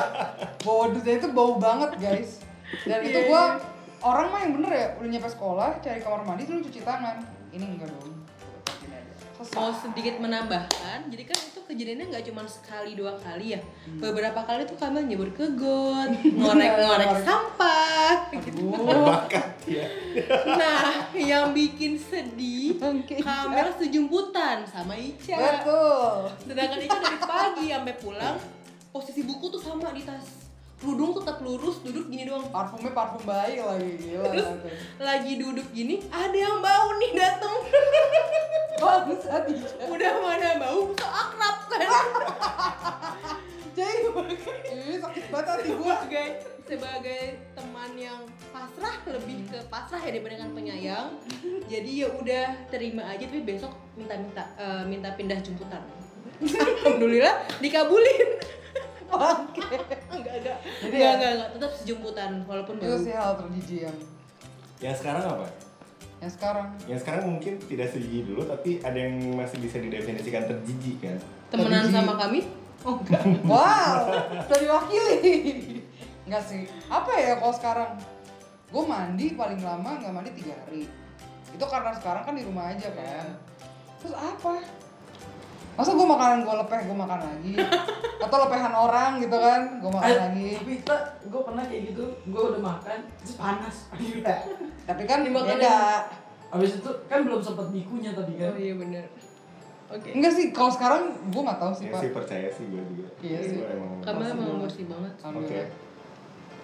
bau dusnya itu bau banget guys. Dan itu Iya, gue iya. Orang mah yang bener ya udah nyampe sekolah cari kamar mandi terus cuci tangan. Ini enggak dong. Mau sedikit menambahkan, jadi kan itu kejadiannya nggak cuma sekali dua kali ya. Hmm. Beberapa kali tuh Kamil nyebur ke got, ngorek-ngorek sampah. Aduh. Bakat ya. Nah, yang bikin sedih. Kamil sejumputan sama Ica. Betul. Sedangkan Ica dari pagi sampai pulang, posisi buku tuh sama di tas. Kerudung tetap lurus, duduk gini doang. Parfumnya parfum bayi lagi gila. Terus nanti. lagi duduk gini, ada yang bau nih dateng. Bangsa dia. Udah mana bau, so akrab kan. Jadi sakit banget hati gua. sebagai sebagai teman yang pasrah lebih ke pasrah ya dibandingkan penyayang. Jadi ya udah terima aja tapi besok minta-minta eh, minta pindah jemputan. Alhamdulillah dikabulin. Oke. enggak enggak. Jadi enggak ya- enggak enggak tetap sejemputan walaupun Itu sih hal terjijik yang Yang sekarang apa? yang sekarang. Yang sekarang mungkin tidak sejijik dulu, tapi ada yang masih bisa didefinisikan terjijik kan? Temenan terjijik. sama kami? Oh enggak. Wow, udah diwakili. Enggak sih. Apa ya kalau sekarang? Gue mandi paling lama nggak mandi tiga hari. Itu karena sekarang kan di rumah aja kan. Terus apa? Masa gue makanan gue lepeh, gue makan lagi? Atau lepehan orang gitu kan, gue makan Eh, lagi. Tapi kita, gue pernah kayak gitu, gue udah makan, terus panas. Tapi kan Dimakan beda. Abis itu kan belum sempat dikunyah tadi kan. Oh iya bener. Oke. Enggak sih, kalau sekarang gue nggak tahu sih Ya pak. sih percaya sih gue juga. Iya sih. Gue emang. Kamu bersih banget. Oke. Alhamdulillah.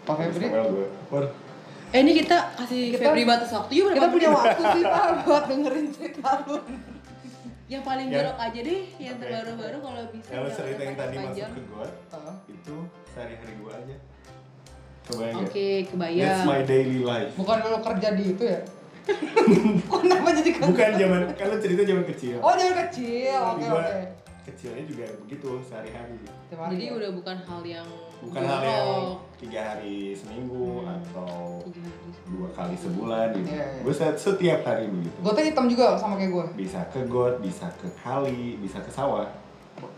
Pak Febri. Eh ini kita kasih Kita- Febri batas waktu yuk berapa kita punya waktu sih pak buat dengerin cerita lu. Yang paling Ya. jorok aja deh, yang Oke. terbaru-baru kalau bisa. Kalau cerita yang tadi masuk ke gue, Oh. itu sehari-hari gue aja. Kebayang Oke, gak? That's kebayang. my daily life. Bukan dulu kerja di itu ya? Kok kenapa jadi kerja? Bukan zaman, lo cerita zaman kecil. Oh zaman kecil, Tapi oke gua oke. Kecilnya juga begitu sehari-hari. Jadi ya? udah bukan hal yang Bukan hal yang jorok. Tiga hari seminggu Hmm. atau dua kali sebulan gitu. Iya, iya. Gue setiap hari begitu. Gotnya hitam juga sama kayak gue. Bisa ke got, bisa ke kali, bisa ke sawah.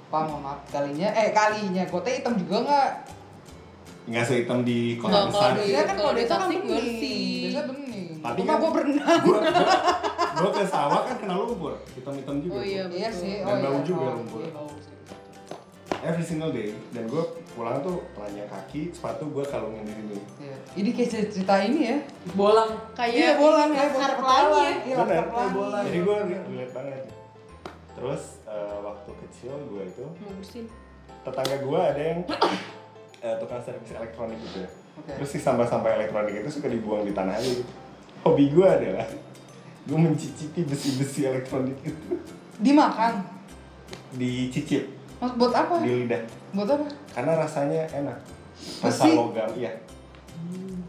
Pak mohon maaf kalinya, eh kalinya gotnya hitam juga nggak? Nggak sehitam di kota besar. Biasanya kan kalau kalau di desa kan bersih. desa bening. Tapi kan- gue berenang. Gue gue ke sawah kan kena lumpur, hitam-hitam juga. Oh iya, Iya sih, Dan oh iya. bau juga oh, rumput. iya. Every single day. Dan gue pulang tuh telanjang kaki, sepatu gue kalungin di sini. Iya. Ini kayak cerita- cerita ini ya. Bolang. Kayak Iya, bolang ya, laskar bolang. pelangi ya. Pelangi. bolang. Jadi gue relate banget. Terus eh, waktu kecil gue itu bersin. tetangga gue ada yang eh, tukang servis elektronik gitu ya. Oke. Terus si sampah-sampah elektronik itu suka dibuang di tanah air. Hobi gue adalah gue mencicipi besi-besi elektronik itu Dimakan. dicicip buat apa? di lidah Buat apa? karena rasanya enak. Rasa Besi? logam, iya.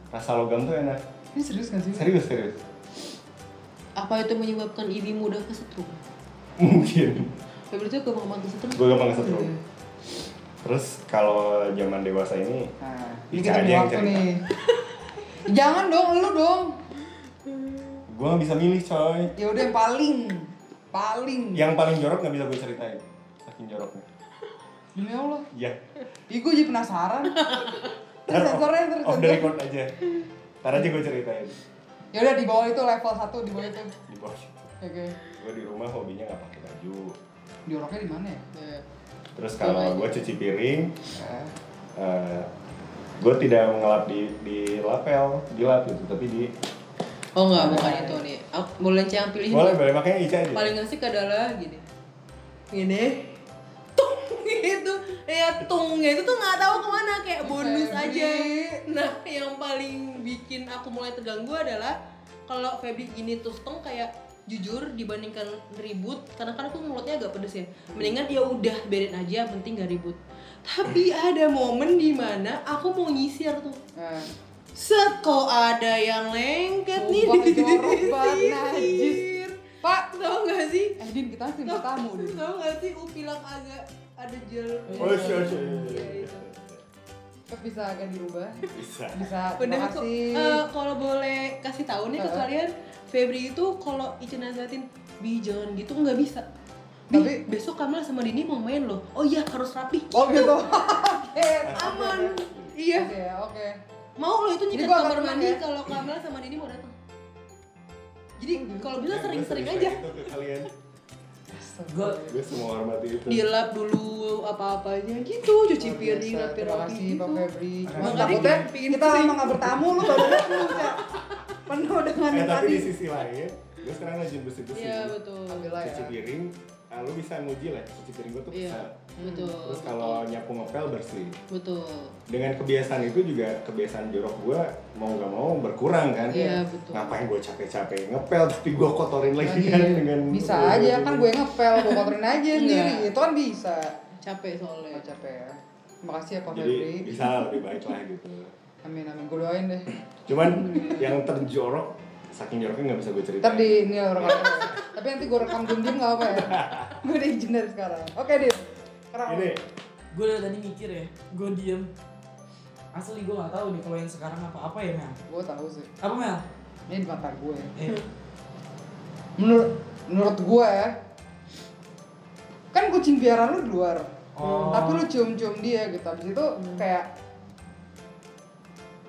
Rasa logam tuh enak. Ini serius gak sih? Serius serius. Apa itu menyebabkan ibi mudah kesetrum? Mungkin. Febri tuh gampang kesetrum. Gue gampang kesetrum. Iya. Terus kalau zaman dewasa ini Nah, ini kita yang cerita. nih. Jangan dong, lu dong. gue gak bisa milih coy. Ya udah yang paling, paling. Yang paling jorok gak bisa gue ceritain. Saking joroknya. Demi Allah. Iya. Ih, gue jadi penasaran. Terus sensornya, terus Off the sensor. record aja. Ntar aja gue ceritain. Ya udah di bawah itu level 1 di bawah itu. Di bawah. Oke. Gue di rumah hobinya nggak pakai baju. Dioroknya di mana ya? Nah, Terus kalau gue cuci piring, Eh, eh gue tidak ngelap di di lapel, di lap gitu, tapi di Oh enggak, bukan itu nih. Boleh yang pilih boleh boleh makanya Ica aja. paling asik adalah gini gini tung gitu ya tungnya itu tuh nggak tahu ke mana kayak bonus Febri. aja nah yang paling bikin aku mulai terganggu adalah kalau Febri gini terus tung kayak jujur dibandingkan ribut karena kan aku mulutnya agak pedes ya mendingan ya udah berin aja penting gak ribut tapi ada momen di mana aku mau nyisir tuh eh. set kok ada yang lengket nih Sumpah, di jorok banget, najis. Pak, tau gak sih eh Din kita tim tamu Din. Tahu gak sih upilang agak ada gel. Oh iya iya iya, Iya, iya. itu. Kok bisa agak dirubah? Bisa. Bisa, Udah kasih. Eh, kalau boleh kasih tahu nih ke kalian, Febri itu kalau Ica nasehatin, Bi jangan gitu nggak bisa. Bi, Tapi- besok Kamal sama Dini mau main loh. Oh iya harus rapi. Oh gitu. Oke. Aman. Iya. Oke, oke. Mau lo itu nyikat kamar mandi ya. kalau Kamal sama Dini mau datang. Jadi kalau bisa sering-sering aja. kalian. Gue Gue semua hormati itu. Dilap dulu apa-apanya gitu, cuci piring rapi-rapi Terima kasih gitu. Pak Febri. Cuma Makanya takutnya kita pingin kita ke sini. lama nggak bertamu lu baru ya. Penuh dengan Eh tapi tadi. di sisi lain, gue sekarang lagi bersih bersih. Iya betul. Alhamdulillah ya. Cuci piring, ah, lu bisa muji lah cuci piring gue tuh Iya. bisa betul terus kalau nyapu ngepel bersih. Betul. Dengan kebiasaan itu juga kebiasaan jorok gue mau nggak mau berkurang kan. Iya, betul. ngapain gue capek-capek ngepel tapi gue kotorin lagi kan dengan bisa aja kan gue ngepel gue kotorin aja sendiri. Enggak. itu kan bisa. Capek soalnya. Nggak capek ya. Makasih ya Pak jadi Febri. bisa lebih baik lah gitu. Amin amin. Gue doain deh. Cuman yang terjorok saking joroknya nggak bisa gue ceritain. Ntar di ini lah rekam tapi nanti gue rekam diem nggak apa ya? Gue udah izin dari sekarang. Oke dit sekarang ini. Gue dari tadi mikir ya gue diem. Asli gue nggak tahu nih kalau yang sekarang apa apa ya Mel? Gue tahu sih. Apa Mel? Ini di mata gue eh, menurut menurut gue ya kan kucing piaraan lu di luar. Oh. tapi lu cium-cium dia gitu. Habis itu kayak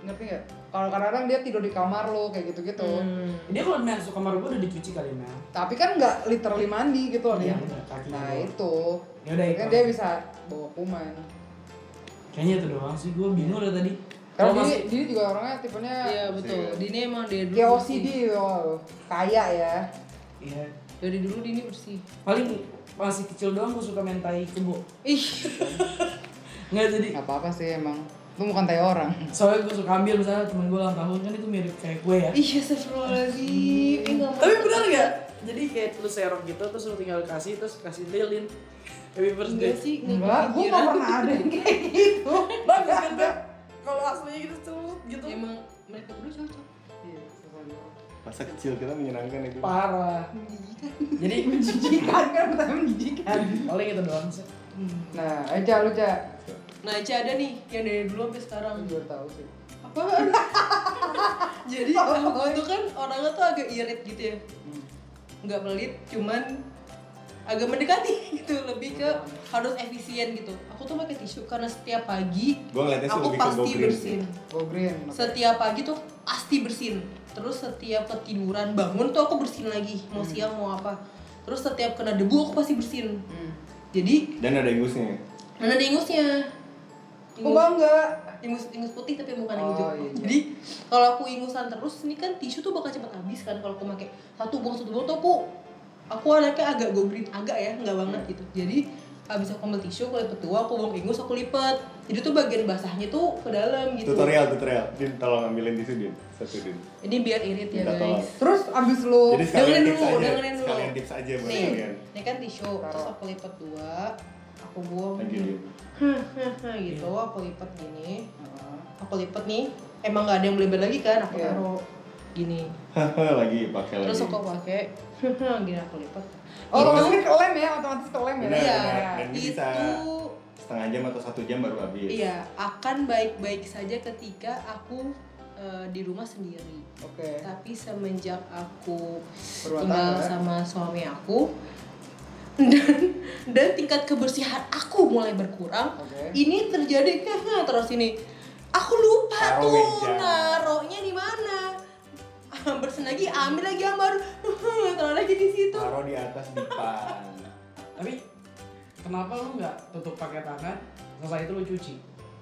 ngerti gak? Kalau kadang-kadang dia tidur di kamar lu kayak gitu-gitu. Hmm. dia kalau masuk kamar gue udah dicuci kali Mel. Tapi kan nggak literally mandi gitu loh. Iya, dia bener, nah doang. itu. Ya udah kan dia bisa bawa kuman. Kayaknya itu doang sih gue bingung dari tadi. Kalau dia, masih dia juga orangnya tipenya iya betul. Dini emang dari dulu kayak. OCD loh kaya ya. Iya. Dari dulu Dini bersih. Paling masih kecil doang gue suka main tai kebo ih. Nggak jadi nggak apa-apa sih emang lu bukan tai orang. Soalnya gue suka ambil misalnya temen gue ulang tahun kan itu mirip kayak gue ya. Iya astagfirullahaladzim. Mau. tapi benar nggak? Jadi kayak lu serok gitu terus lu tinggal kasih terus kasih lilin. Happy birthday. Enggak sih enggak. Gue nggak pernah ada yang kayak gitu. Bagus kan Beb? kalau aslinya gitu terus gitu. Emang mereka berdua cocok. Iya, masa kecil kita menyenangkan itu. Parah. Jadi menjijikan kan pertama menjijikan. Paling itu doang sih. Nah aja lu cak nah Ica ada nih yang dari dulu sampai sekarang. Gue tahu sih. Apaan? Jadi aku tuh kan orangnya tuh agak irit gitu ya. Nggak pelit cuman agak mendekati gitu lebih ke harus efisien gitu. Aku tuh pakai tisu karena setiap pagi sih aku lebih ke pasti go green bersihin go green setiap pagi tuh pasti bersihin terus setiap ketiduran bangun tuh aku bersihin lagi mau siang mau apa. Terus setiap kena debu aku pasti bersihin hmm. jadi dan ada ingusnya mana ada ingusnya Kok bangga? Ingus ingus putih tapi bukan yang Oh, hijau. iya. jadi kalau aku ingusan terus ini kan tisu tuh bakal cepat habis kan kalau aku pakai satu buang satu buang tuh aku aku anaknya agak go green agak ya nggak banget gitu. Jadi habis aku ambil tisu aku lipet dua aku buang ingus aku lipat jadi tuh bagian basahnya tuh ke dalam gitu. Tutorial tutorial. Din tolong ambilin tisu din. Satu din. Ini biar irit ya Minta tolong. guys. Terus abis lu jadi sekalian dengerin dulu, dengerin dulu. sekalian tips aja buat nih kalian. ini kan tisu terus aku lipat dua aku buang thank you. Din gitu. Aku lipat gini. Aku lipat nih. Emang nggak ada yang beleber lagi kan? Aku Iya. taruh gini. Haha, lagi pakai lagi. terus aku pakai. Gini aku lipat. Oh Itu- otomatis kan kelem ya? Otomatis kelem ya? Iya. itu setengah jam atau satu jam baru habis. Iya. Akan baik-baik saja ketika aku eh, di rumah sendiri. Oke. Tapi semenjak aku Berumah tinggal tangga. sama suami aku dan dan tingkat kebersihan aku mulai berkurang. Oke. ini terjadi terus ini. Aku lupa Taruh tuh meja. naruhnya di mana. Bersin lagi ambil lagi yang baru taruh lagi di situ. Taruh di atas dipan. Tapi kenapa lu nggak tutup pakai tangan? Setelah itu lu cuci.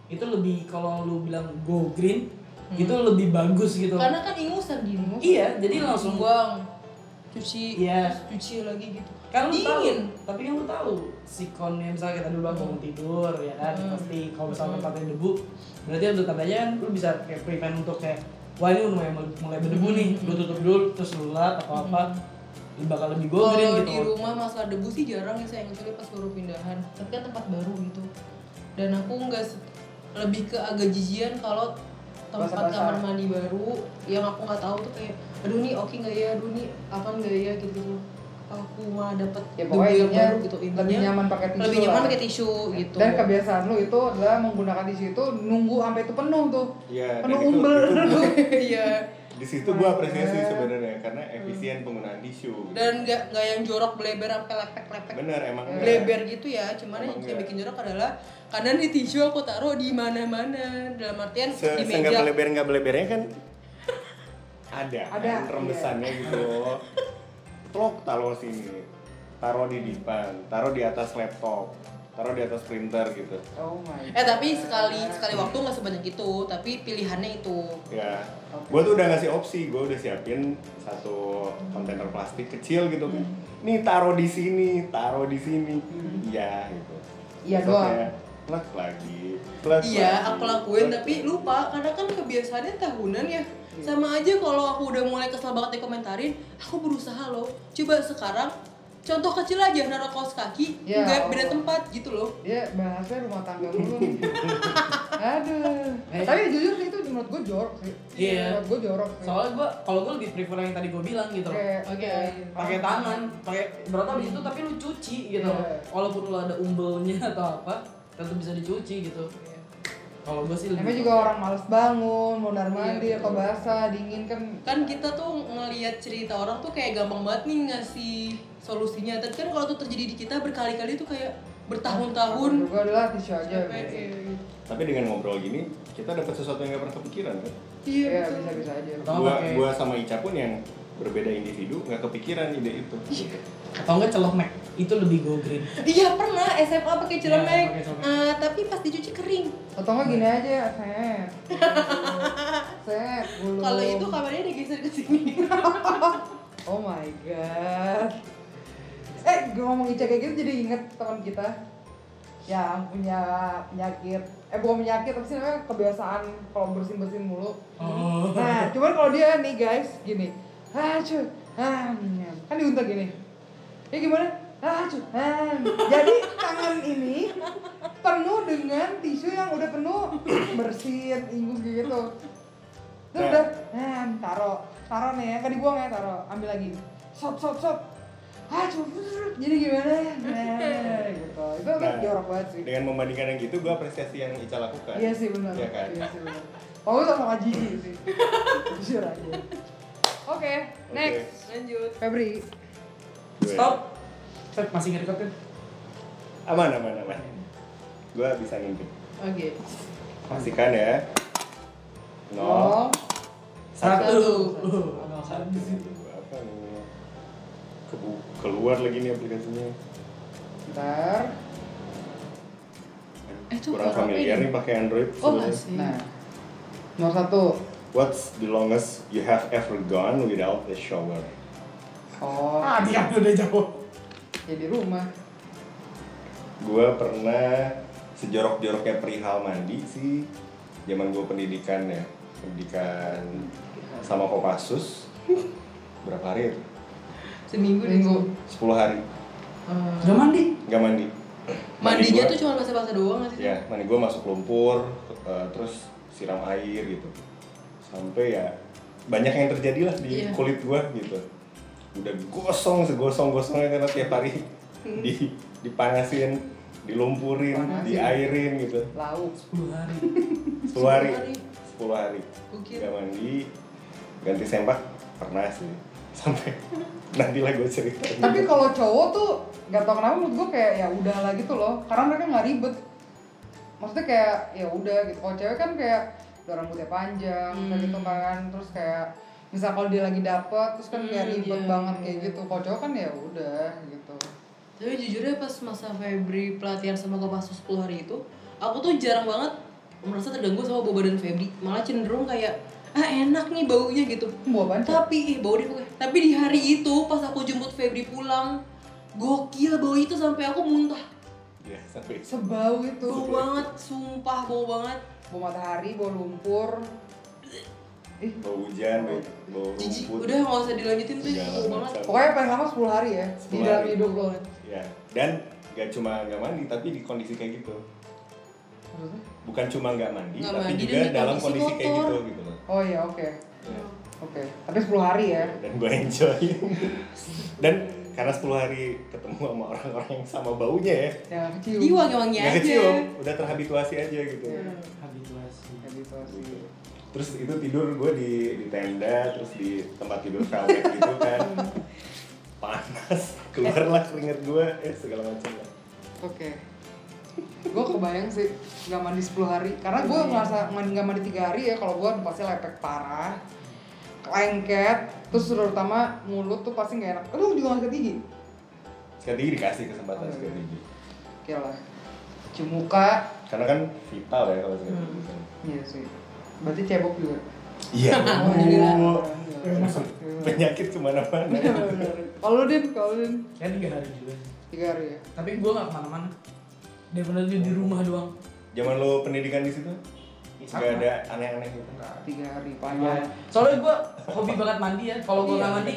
Itu lebih kalau lu bilang go green itu lebih bagus gitu. Karena kan ingusan gini iya jadi langsung buang. Cuci Iya. cuci lagi gitu kan lu tahu. Dingin. Tapi kan lu tahu sikonnya misalnya kita dulu bangun tidur ya kan? Hmm. pasti kalau misalnya tempatnya debu berarti untuk tandanya kan lu bisa kayak prevent untuk kayak wah ini mulai mulai berdebu nih. Lu tutup dulu terus lu lap atau apa bakal lebih go green kalau gitu. di rumah masalah debu sih jarang ya saya kecuali pas baru pindahan. Tapi kan tempat baru gitu. Dan aku nggak lebih ke agak jijian kalau tempat Basah-basah. kamar mandi baru yang aku nggak tahu tuh kayak aduh nih oke nggak ya? Aduh nih apa nggak ya? Gitu gitu aku malah dapet ya debu pokoknya yang intinya baru gitu lebih intinya nyaman pakai tisu lebih nyaman pakai tisu gitu. Dan kebiasaan lu itu adalah menggunakan tisu itu nunggu sampai itu penuh tuh. Iya, dan penuh itu- umbel. Iya. Di situ gua apresiasi sebenarnya karena efisien penggunaan tisu dan nggak nggak yang jorok bleber sampai lepek lepek bener emang enggak. bleber gitu ya cuman yang Emang yang enggak. bikin jorok adalah karena di tisu aku taruh di mana-mana. Dalam artian Se di meja. beleber nggak belebernya kan ada, Ada, kan rembesannya gitu plok taruh sini taruh di dipan taruh di atas laptop taruh di atas printer gitu Oh my Eh tapi God. sekali sekali waktu nggak sebanyak itu, tapi pilihannya itu. ya Oke. gue tuh udah ngasih opsi gue udah siapin satu kontainer plastik kecil gitu kan nih taruh di sini taruh di sini iya gitu Iya doang. plek lagi plek Iya, aku lakuin plek tapi lupa karena kan kebiasaannya tahunan ya. Sama aja kalau aku udah mulai kesel banget dikomentarin, aku berusaha loh. Coba sekarang contoh kecil aja naruh kaos kaki, Ya nggak Allah. beda tempat gitu loh. Dia bahasnya rumah tangga mulu nih. Aduh. Tapi jujur sih itu menurut gue jorok sih. Iya. Menurut gue jorok sih. Soalnya gua kalau gua lebih prefer yang tadi gua bilang gitu. Oke. pakai tangan, pakai berarti habis itu tapi lu cuci gitu. Iya. Walaupun lu ada umbelnya atau apa, tetap bisa dicuci gitu. Kalau gua sih lebih juga orang males bangun, mau mondar mandi Iya, atau betul. basah, dingin kan. Kan kita tuh ngelihat cerita orang tuh kayak gampang banget nih ngasih solusinya. Tapi kan kalau tuh terjadi di kita berkali-kali tuh kayak bertahun-tahun. Gue adalah tisu aja. Gitu. iya. tapi dengan ngobrol gini kita dapat sesuatu yang gak pernah kepikiran kan Iya, Iya bisa bisa aja. Gua gua sama Ica pun yang berbeda individu nggak kepikiran ide itu atau enggak celemek itu lebih go green. Iya pernah SMA pakai celemek, pakai celemek. Eh, tapi pas dicuci kering. Atau nggak gini aja, set. set, gulung. Kalau itu kamarnya digeser ke sini. Oh my god. Eh, gue ngomong Ica kayak gitu jadi inget teman kita yang punya penyakit eh bukan penyakit tapi sih namanya kebiasaan kalau bersin bersin mulu Oh. nah cuman kalau dia nih guys gini ah cu ah nyam." kan diunta gini ya gimana ah jadi tangan ini penuh dengan tisu yang udah penuh bersin ingus gitu terus Nah. udah nah taruh taruh nih ya kan dibuang ya taruh ambil lagi sop sop sop ah cu jadi gimana nah gitu itu kan Nah, jorok banget sih dengan membandingkan yang gitu gue apresiasi yang Ica lakukan Iya sih benar. Iya kan? Iya sih benar. Oh itu sama Gigi sih. Jujur aja. Oke, next. Lanjut. Febri. Stop. Set masih ngerekotin. aman aman aman gue bisa ngintip Oke. pastikan ya Nol. nol Satu. Satu. Nol satu. apa nih Kebu- keluar lagi nih aplikasinya Ntar. Eh, itu kurang familiar nih pakai Android Oh masih. Nah. Nomor satu. What's the longest you have ever gone without a shower? Oh. Ah, dia udah jauh. Ya di rumah. Gue pernah sejorok-joroknya perihal mandi sih zaman gue pendidikan ya pendidikan sama Kopassus berapa hari itu? Seminggu deh. Minggu. 10 hari Eh, Udah mandi. nggak mandi mandinya gua- tuh cuma basah-basah doang nggak sih? ya mandi gue masuk lumpur eh, terus siram air gitu sampai ya banyak yang terjadi lah di Iya. kulit gue gitu udah gosong segosong gosongnya karena tiap hari di dipanasin dilumpurin Panasin. diairin gitu Lauk. 10 hari. 10 hari 10 hari. 10 hari Gokil. nggak mandi ganti sempak pernah sih sampai nanti lah gue ceritain Tapi kalau cowok tuh nggak tau kenapa menurut gue kayak ya udah lah gitu loh. Karena mereka nggak ribet. Maksudnya kayak ya udah gitu. Kalau cewek kan kayak udah rambutnya panjang kayak Hmm. gitu kan. Terus kayak misal kalau dia lagi dapet terus kan kayak Hmm, ribet iya, banget iya, kayak iya. gitu. Kalau cowok kan ya udah gitu. Tapi jujur ya pas masa Febri pelatihan sama Kopassus 10 hari itu, aku tuh jarang banget merasa terganggu sama bau badan Febri. Malah cenderung kayak ah enak nih baunya gitu. Bawa banget. Tapi ih bau dia. Tapi di hari itu pas aku jemput Febri pulang, gokil bau itu sampai aku muntah. ya sampai Sebau itu. Bau banget, sumpah bau banget. Bau matahari, bau lumpur. Ih, bau hujan bau, bau rumput udah nggak usah dilanjutin tuh bau banget. pokoknya paling lama 10 hari ya di 10 dalam hari. hidup lo. ya dan gak cuma nggak mandi tapi di kondisi kayak gitu Maksudnya? bukan cuma nggak mandi Nggak tapi mandi juga di dalam kondisi kondisi kayak gitu gitu loh Oh iya, oke. Ya. Oke. Tapi 10 hari ya. dan gue enjoy dan karena 10 hari ketemu sama orang-orang yang sama baunya ya Yang kecil. Jadi wangi-wangi nggak aja. kecium udah terhabituasi aja gitu Iya. Habituasi. Habituasi. Terus itu tidur gue di di tenda terus di tempat tidur velvet gitu kan panas keluarlah keringet gue eh segala macam lah Oke. Gue kebayang sih nggak mandi 10 hari karena gue ngerasa mandi nggak mandi tiga hari ya kalau gue pasti lepek parah lengket terus terutama mulut tuh pasti nggak enak. Aduh juga nggak sikat gigi. sikat gigi dikasih kesempatan Oh, sikat iya. gigi Oke lah. cuci muka Karena kan vital ya kalau saya Hmm. gitu. iya sih berarti cebok juga Iya, Oh, iya. Langsung penyakit ke mana-mana. kalau lu din kalau din Kan tiga hari juga. tiga hari ya Tapi gue nggak ke mana-mana. Dia bener dia di rumah doang. Zaman lo pendidikan di situ? Gak ada aneh-aneh gitu? tiga hari Ya. panjang Soalnya gue hobi banget mandi ya. Kalau gue nggak Iya. mandi,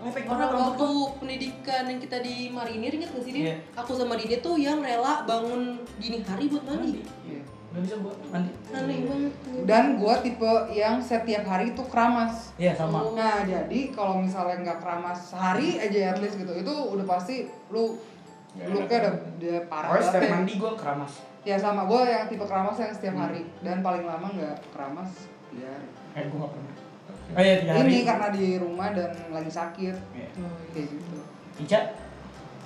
lepek banget Orang rambut waktu pendidikan yang kita di Marinir inget gak sih Din? Iya. Aku sama Dini tuh yang rela bangun dini hari buat mandi. Iya. Gak bisa gue. Aneh banget. dan gua tipe yang setiap hari itu keramas Iya sama. Oh. Nah, jadi kalau misalnya nggak keramas sehari aja at least gitu, itu udah pasti lu Nggak looknya enak. udah, udah parah Pokoknya setiap ya. mandi gue keramas. Ya sama gue yang tipe keramas yang setiap Hmm. hari dan paling lama nggak keramas ya Eh gue nggak pernah. Oh iya tiga hari. ini karena di rumah dan lagi sakit Iya. kayak gitu. Ica,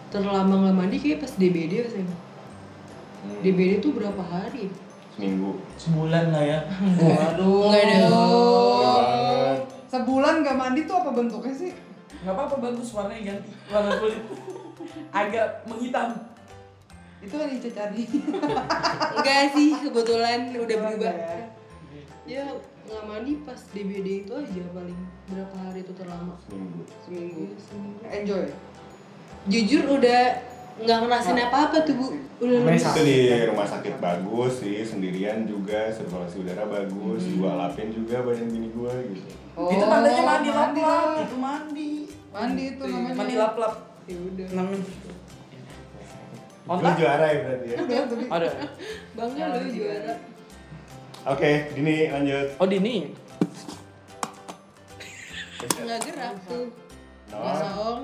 Terlama nggak mandi kayak pas DBD sih. Hmm. DBD tuh berapa hari? Seminggu. sebulan lah ya. Waduh. Enggak dong. Sebulan nggak mandi tuh apa bentuknya sih? Gak apa-apa bagus warnanya ganti warna kulit. Agak menghitam. Itu kan Ica cari. Enggak sih, kebetulan udah berubah. Ya. Ya nggak mandi pas DBD itu aja paling berapa hari itu terlama. Seminggu. Seminggu. Seminggu. Enjoy. Jujur udah nggak ngerasain apa-apa tuh bu. Udah lemes. Itu di rumah sakit bagus sih, sendirian juga, sirkulasi udara bagus, gua lapin juga badan bini gua gitu. Oh, itu tandanya mandi mandi lap-lap. tuh. Itu mandi. Mandi itu namanya. Mandi lap-lap. Ya udah. Namanya. Lu juara ya berarti ya. Ada. Bangga lu juara. Oke, Dini lanjut. Oh Dini. Nggak gerak tuh. Kosong.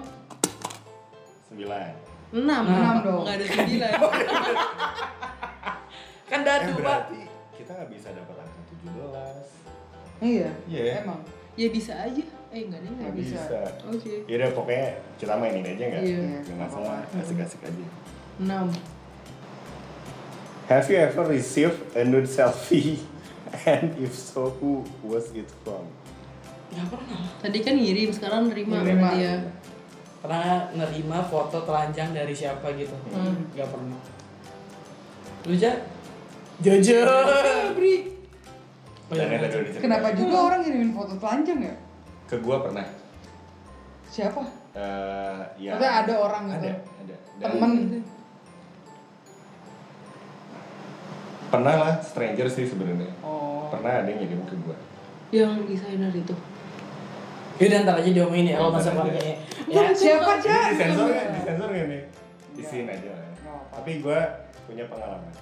sembilan. Enam. Enam dong. Nggak ada sembilan. Kan Eh dadu pak. berarti kita nggak bisa dapat angka 17. Iya. Iya. Emang. ya bisa aja. Eh nggak ada nggak Nggak bisa. bisa. Oke. Yaudah pokoknya kita mainin aja nggak? Iya. Nggak masalah, asik-asik aja. Enam. Have you ever received a nude selfie? And if so, who was it from? Gak pernah. Tadi kan ngirim, sekarang nerima Nerima. ya. Pernah nerima foto telanjang dari siapa gitu? Hmm. Gak pernah. Lu Ja? Jojo. Febri. Oh, iya, bener. udah diceritain. Kenapa juga orang ngirimin foto telanjang ya? Ke gua pernah. Siapa? Eh, ya. Maksudnya ada orang gitu. Ada, ada. Dan Temen. Pernah lah, stranger sih sebenarnya. Oh. Pernah ada yang ngirim ke gua. Yang desainer itu. Yaudah ntar aja diomongin ya kalau masa aja. keluarganya. Ya. Siapa aja? disensor nggak? Disensor nggak nih? Isiin aja lah. Nggak apa-apa. Tapi gua punya pengalaman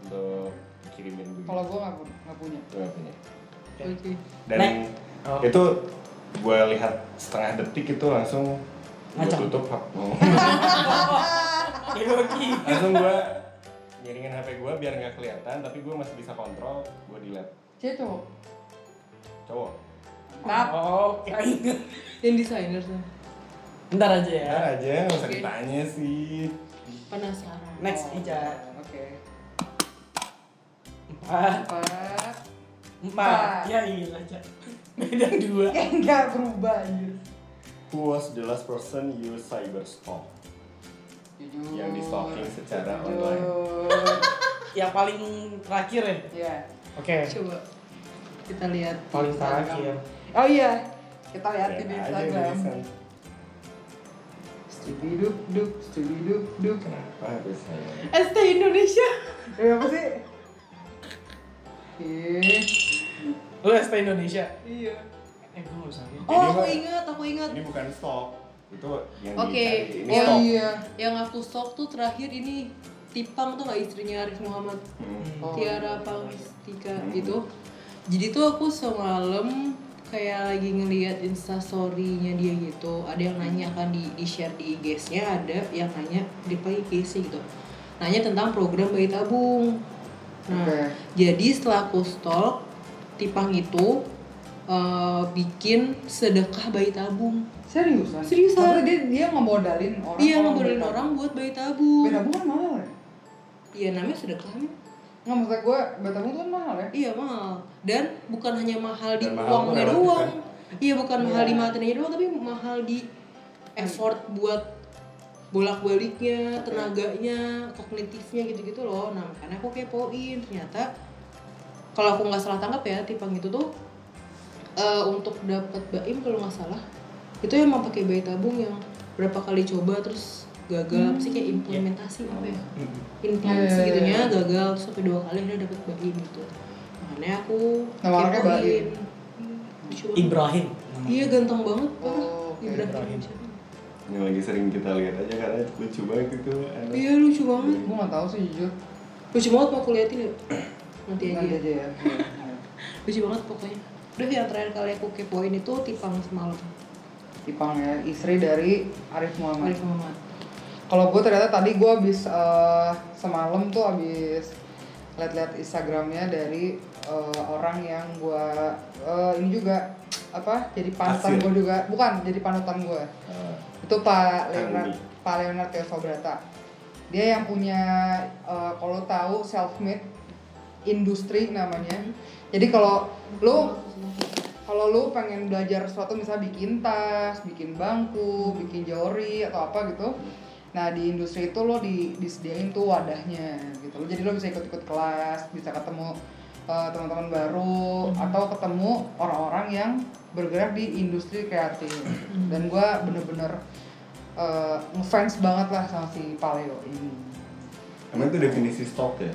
untuk kirimin begitu. Kalau gua nggak pu- nggak punya. Gua nggak punya. Oke. Dan Next. Oh. itu gue lihat setengah detik itu langsung gue tutup Yogi. langsung gue ngiringin HP gue biar nggak kelihatan tapi gue masih bisa kontrol gue Cia cowok. cowok Tap. Oh. Yang desainer tuh. Ntar aja ya. ya aja nggak usah ditanya sih Penasaran. Next Oh, Ica. Oke. Empat. Empat. Empat. Empat. Ya iya Ica. Beda dua. Eh nggak berubah anjir. who was the last person you cyber stalk Jujur. yang di stalking secara Jujur. online Yang paling terakhir ya. Iya. Oke. Coba kita lihat. Paling terakhir. Oh iya. Kita lihat di aja Instagram. tulisan. Stubiduk duk, stubiduk duk. kenapa harus saya ST Indonesia. Eh apa sih? Ih. Lu ST Indonesia. Iya. Eh gue usah. Ini Oh, aku ingat, aku ingat. ini bukan stalk itu yang dicari ini Oh, iya. Yang aku stok tuh terakhir ini Tipang tuh gak istrinya Arif Muhammad Hmm. Oh, Tiara iya. Pangestika Hmm. itu jadi tuh aku semalam kayak lagi ngeliat instastorynya dia gitu ada yang nanya kan di, di share di IG-nya ada yang nanya di IG sih gitu nanya tentang program bayi tabung nah Oke. jadi setelah aku stalk Tipang itu eh, bikin sedekah bayi tabung Seriusan? Seriusan. Dia dia ngemodalin orang. ngobrolin beli orang buat bayi tabung Beda bukan mahal ya? iya namanya sedekah emang. Nggak maksud gue, beta tuh kan mahal ya? Iya mahal dan bukan hanya mahal di Dan mahal uangnya relatif, doang. kan? Iya bukan mahal Iya. di materinya doang tapi mahal di effort buat bolak-baliknya, tenaganya, kognitifnya gitu-gitu loh. Nah, makanya aku kepoin ternyata kalau aku nggak salah tangkap ya, tipang itu tuh eh, untuk dapat baim kalau nggak salah itu emang pakai bayi tabung yang berapa kali coba terus gagal apa sih kayak implementasi apa ya implementasi Iya, iya, gitunya gagal terus sampai dua kali dia dapat baim gitu makanya aku? Iya, lucu banget. Ibrahim. iya ganteng banget Oh, oke, Ibrahim, Ibrahim. Yang lagi sering kita lihat aja karena lucu banget itu. anak. iya lucu banget gue nggak tahu sih jujur lucu banget mau aku liatin ya nanti aja nanti ya. aja ya Iya. lucu banget pokoknya udah yang terakhir kali aku kepoin itu tipang semalam Ipang ya istri dari Arif Muhammad Arif Muhammad kalau gue ternyata tadi gue habis eh, semalam tuh habis lihat-lihat Instagramnya dari eh, orang yang gue eh, ini juga apa jadi panutan gue juga. Bukan jadi panutan gue Ah, itu Pak Leonard. Pak Leonard Teosobrata dia yang punya eh, kalau tahu self made industri namanya. Jadi kalau lu kalau lu pengen belajar sesuatu misalnya bikin tas, bikin bangku, bikin jori atau apa gitu. Nah, di industri itu lo di, disediain tuh wadahnya gitu. Lo jadi lo bisa ikut-ikut kelas, bisa ketemu eh, teman-teman baru atau ketemu orang-orang yang bergerak di industri kreatif. Dan gua bener-bener eh, ngefans banget lah sama si Paleo ini. Emang itu definisi stalk ya?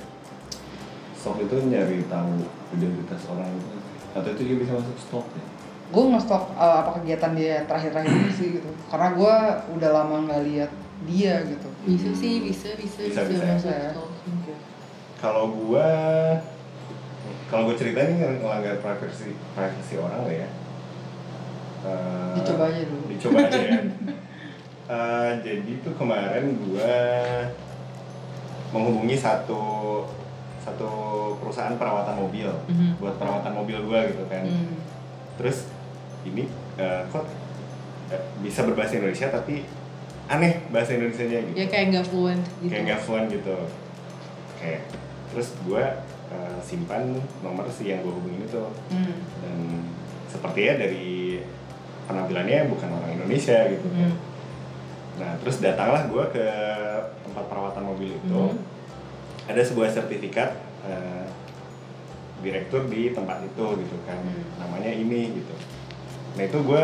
Stalk itu nyari tahu identitas orang itu atau itu juga bisa masuk stalk ya? gue nge-stalk uh, apa kegiatan dia terakhir-terakhir ini sih gitu karena gue udah lama nggak lihat dia gitu bisa sih bisa bisa Bisa, bisa, bisa. masuk Ya. Kalau gua kalau gue cerita ini ngelanggar privacy privacy orang nggak ya? Eh, dicoba aja dulu dicoba aja ya. Eh, jadi tuh kemarin gua menghubungi satu satu perusahaan perawatan mobil Mhm. buat perawatan mobil gua gitu kan. Hmm. Terus ini eh, kok eh, bisa berbahasa Indonesia tapi aneh bahasa Indonesianya gitu. ya kayak nggak fluent gitu Kayak nggak fluent gitu. Kayak terus gua eh, simpan nomor si yang gua hubungin itu hmm. dan sepertinya dari penampilannya bukan orang Indonesia gitu kan. Hmm. Nah terus datanglah gue ke tempat perawatan mobil itu, Mhm. ada sebuah sertifikat eh, direktur di tempat itu gitu kan, Hmm. namanya ini gitu. Nah itu gue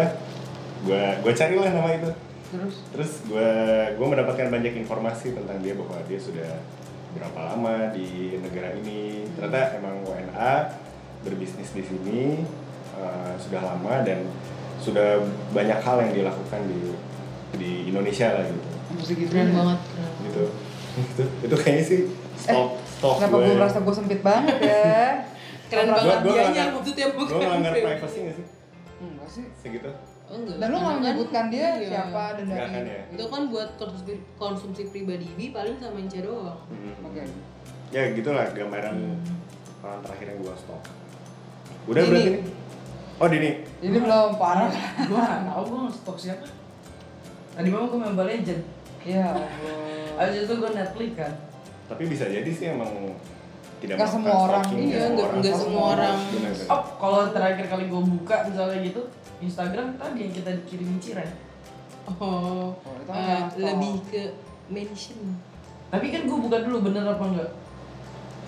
gue gue carilah nama itu, terus? Terus gue gue mendapatkan banyak informasi tentang dia bahwa dia sudah berapa lama di negara ini. Ternyata emang WNA berbisnis di sini eh, sudah lama dan sudah banyak hal yang dilakukan di di Indonesia lah gitu. Musik gitu keren ya. banget. Gitu. Itu itu kayaknya sih stok stok kenapa gue merasa gue sempit banget ya? Keren banget gua dianya melanggar- maksudnya bukan gue melanggar pribadi. privacy gak sih? Enggak sih. Segitu enggak dan lu nggak kan- menyebutkan dia iya. siapa dan dari kan ya? itu kan buat konsumsi konsumsi pribadi bi paling sama Inca doang Hmm. oke ya gitulah gambaran orang terakhir yang gue stok udah Dini. berarti nih oh Dini ini belum parah Gua nggak tahu gua nge-stalk siapa. Tadi malam gua main Mobile Legend. ya Allah Abis itu gua Netflix kan. tapi bisa jadi sih emang tidak melakukan semua orang. stalking, Iya, nggak- nggak semua orang. Oh, kalau terakhir kali gua buka misalnya gitu Instagram tadi yang kita dikirimin Ciren. oh, Oh, itu stalk. lebih ke mention Tapi kan gua buka dulu bener apa enggak?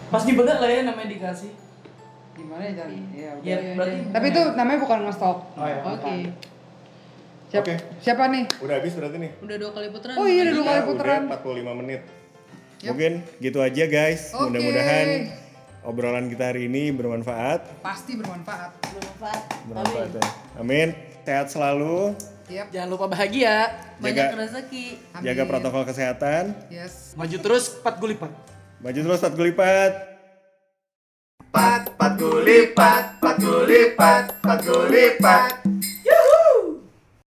Pasti bener lah ya namanya dikasih. gimana ya Jan ya udah Ya, berarti tapi itu namanya bukan nge-stalk Oh ya. oke siapa Oke. siapa nih udah habis berarti nih udah dua kali putaran Oh iya, udah dua kali putaran. udah 45 menit Yap. mungkin gitu aja guys Oke. mudah-mudahan obrolan kita hari ini bermanfaat pasti bermanfaat bermanfaat bermanfaat ya. amin sehat selalu Yap. Jangan lupa bahagia. banyak Jaga- rezeki jaga Amin. protokol kesehatan yes Maju terus 4 gulipat. maju terus saat gulipat Pat, pat gulipat, pat gulipat, pat gulipat.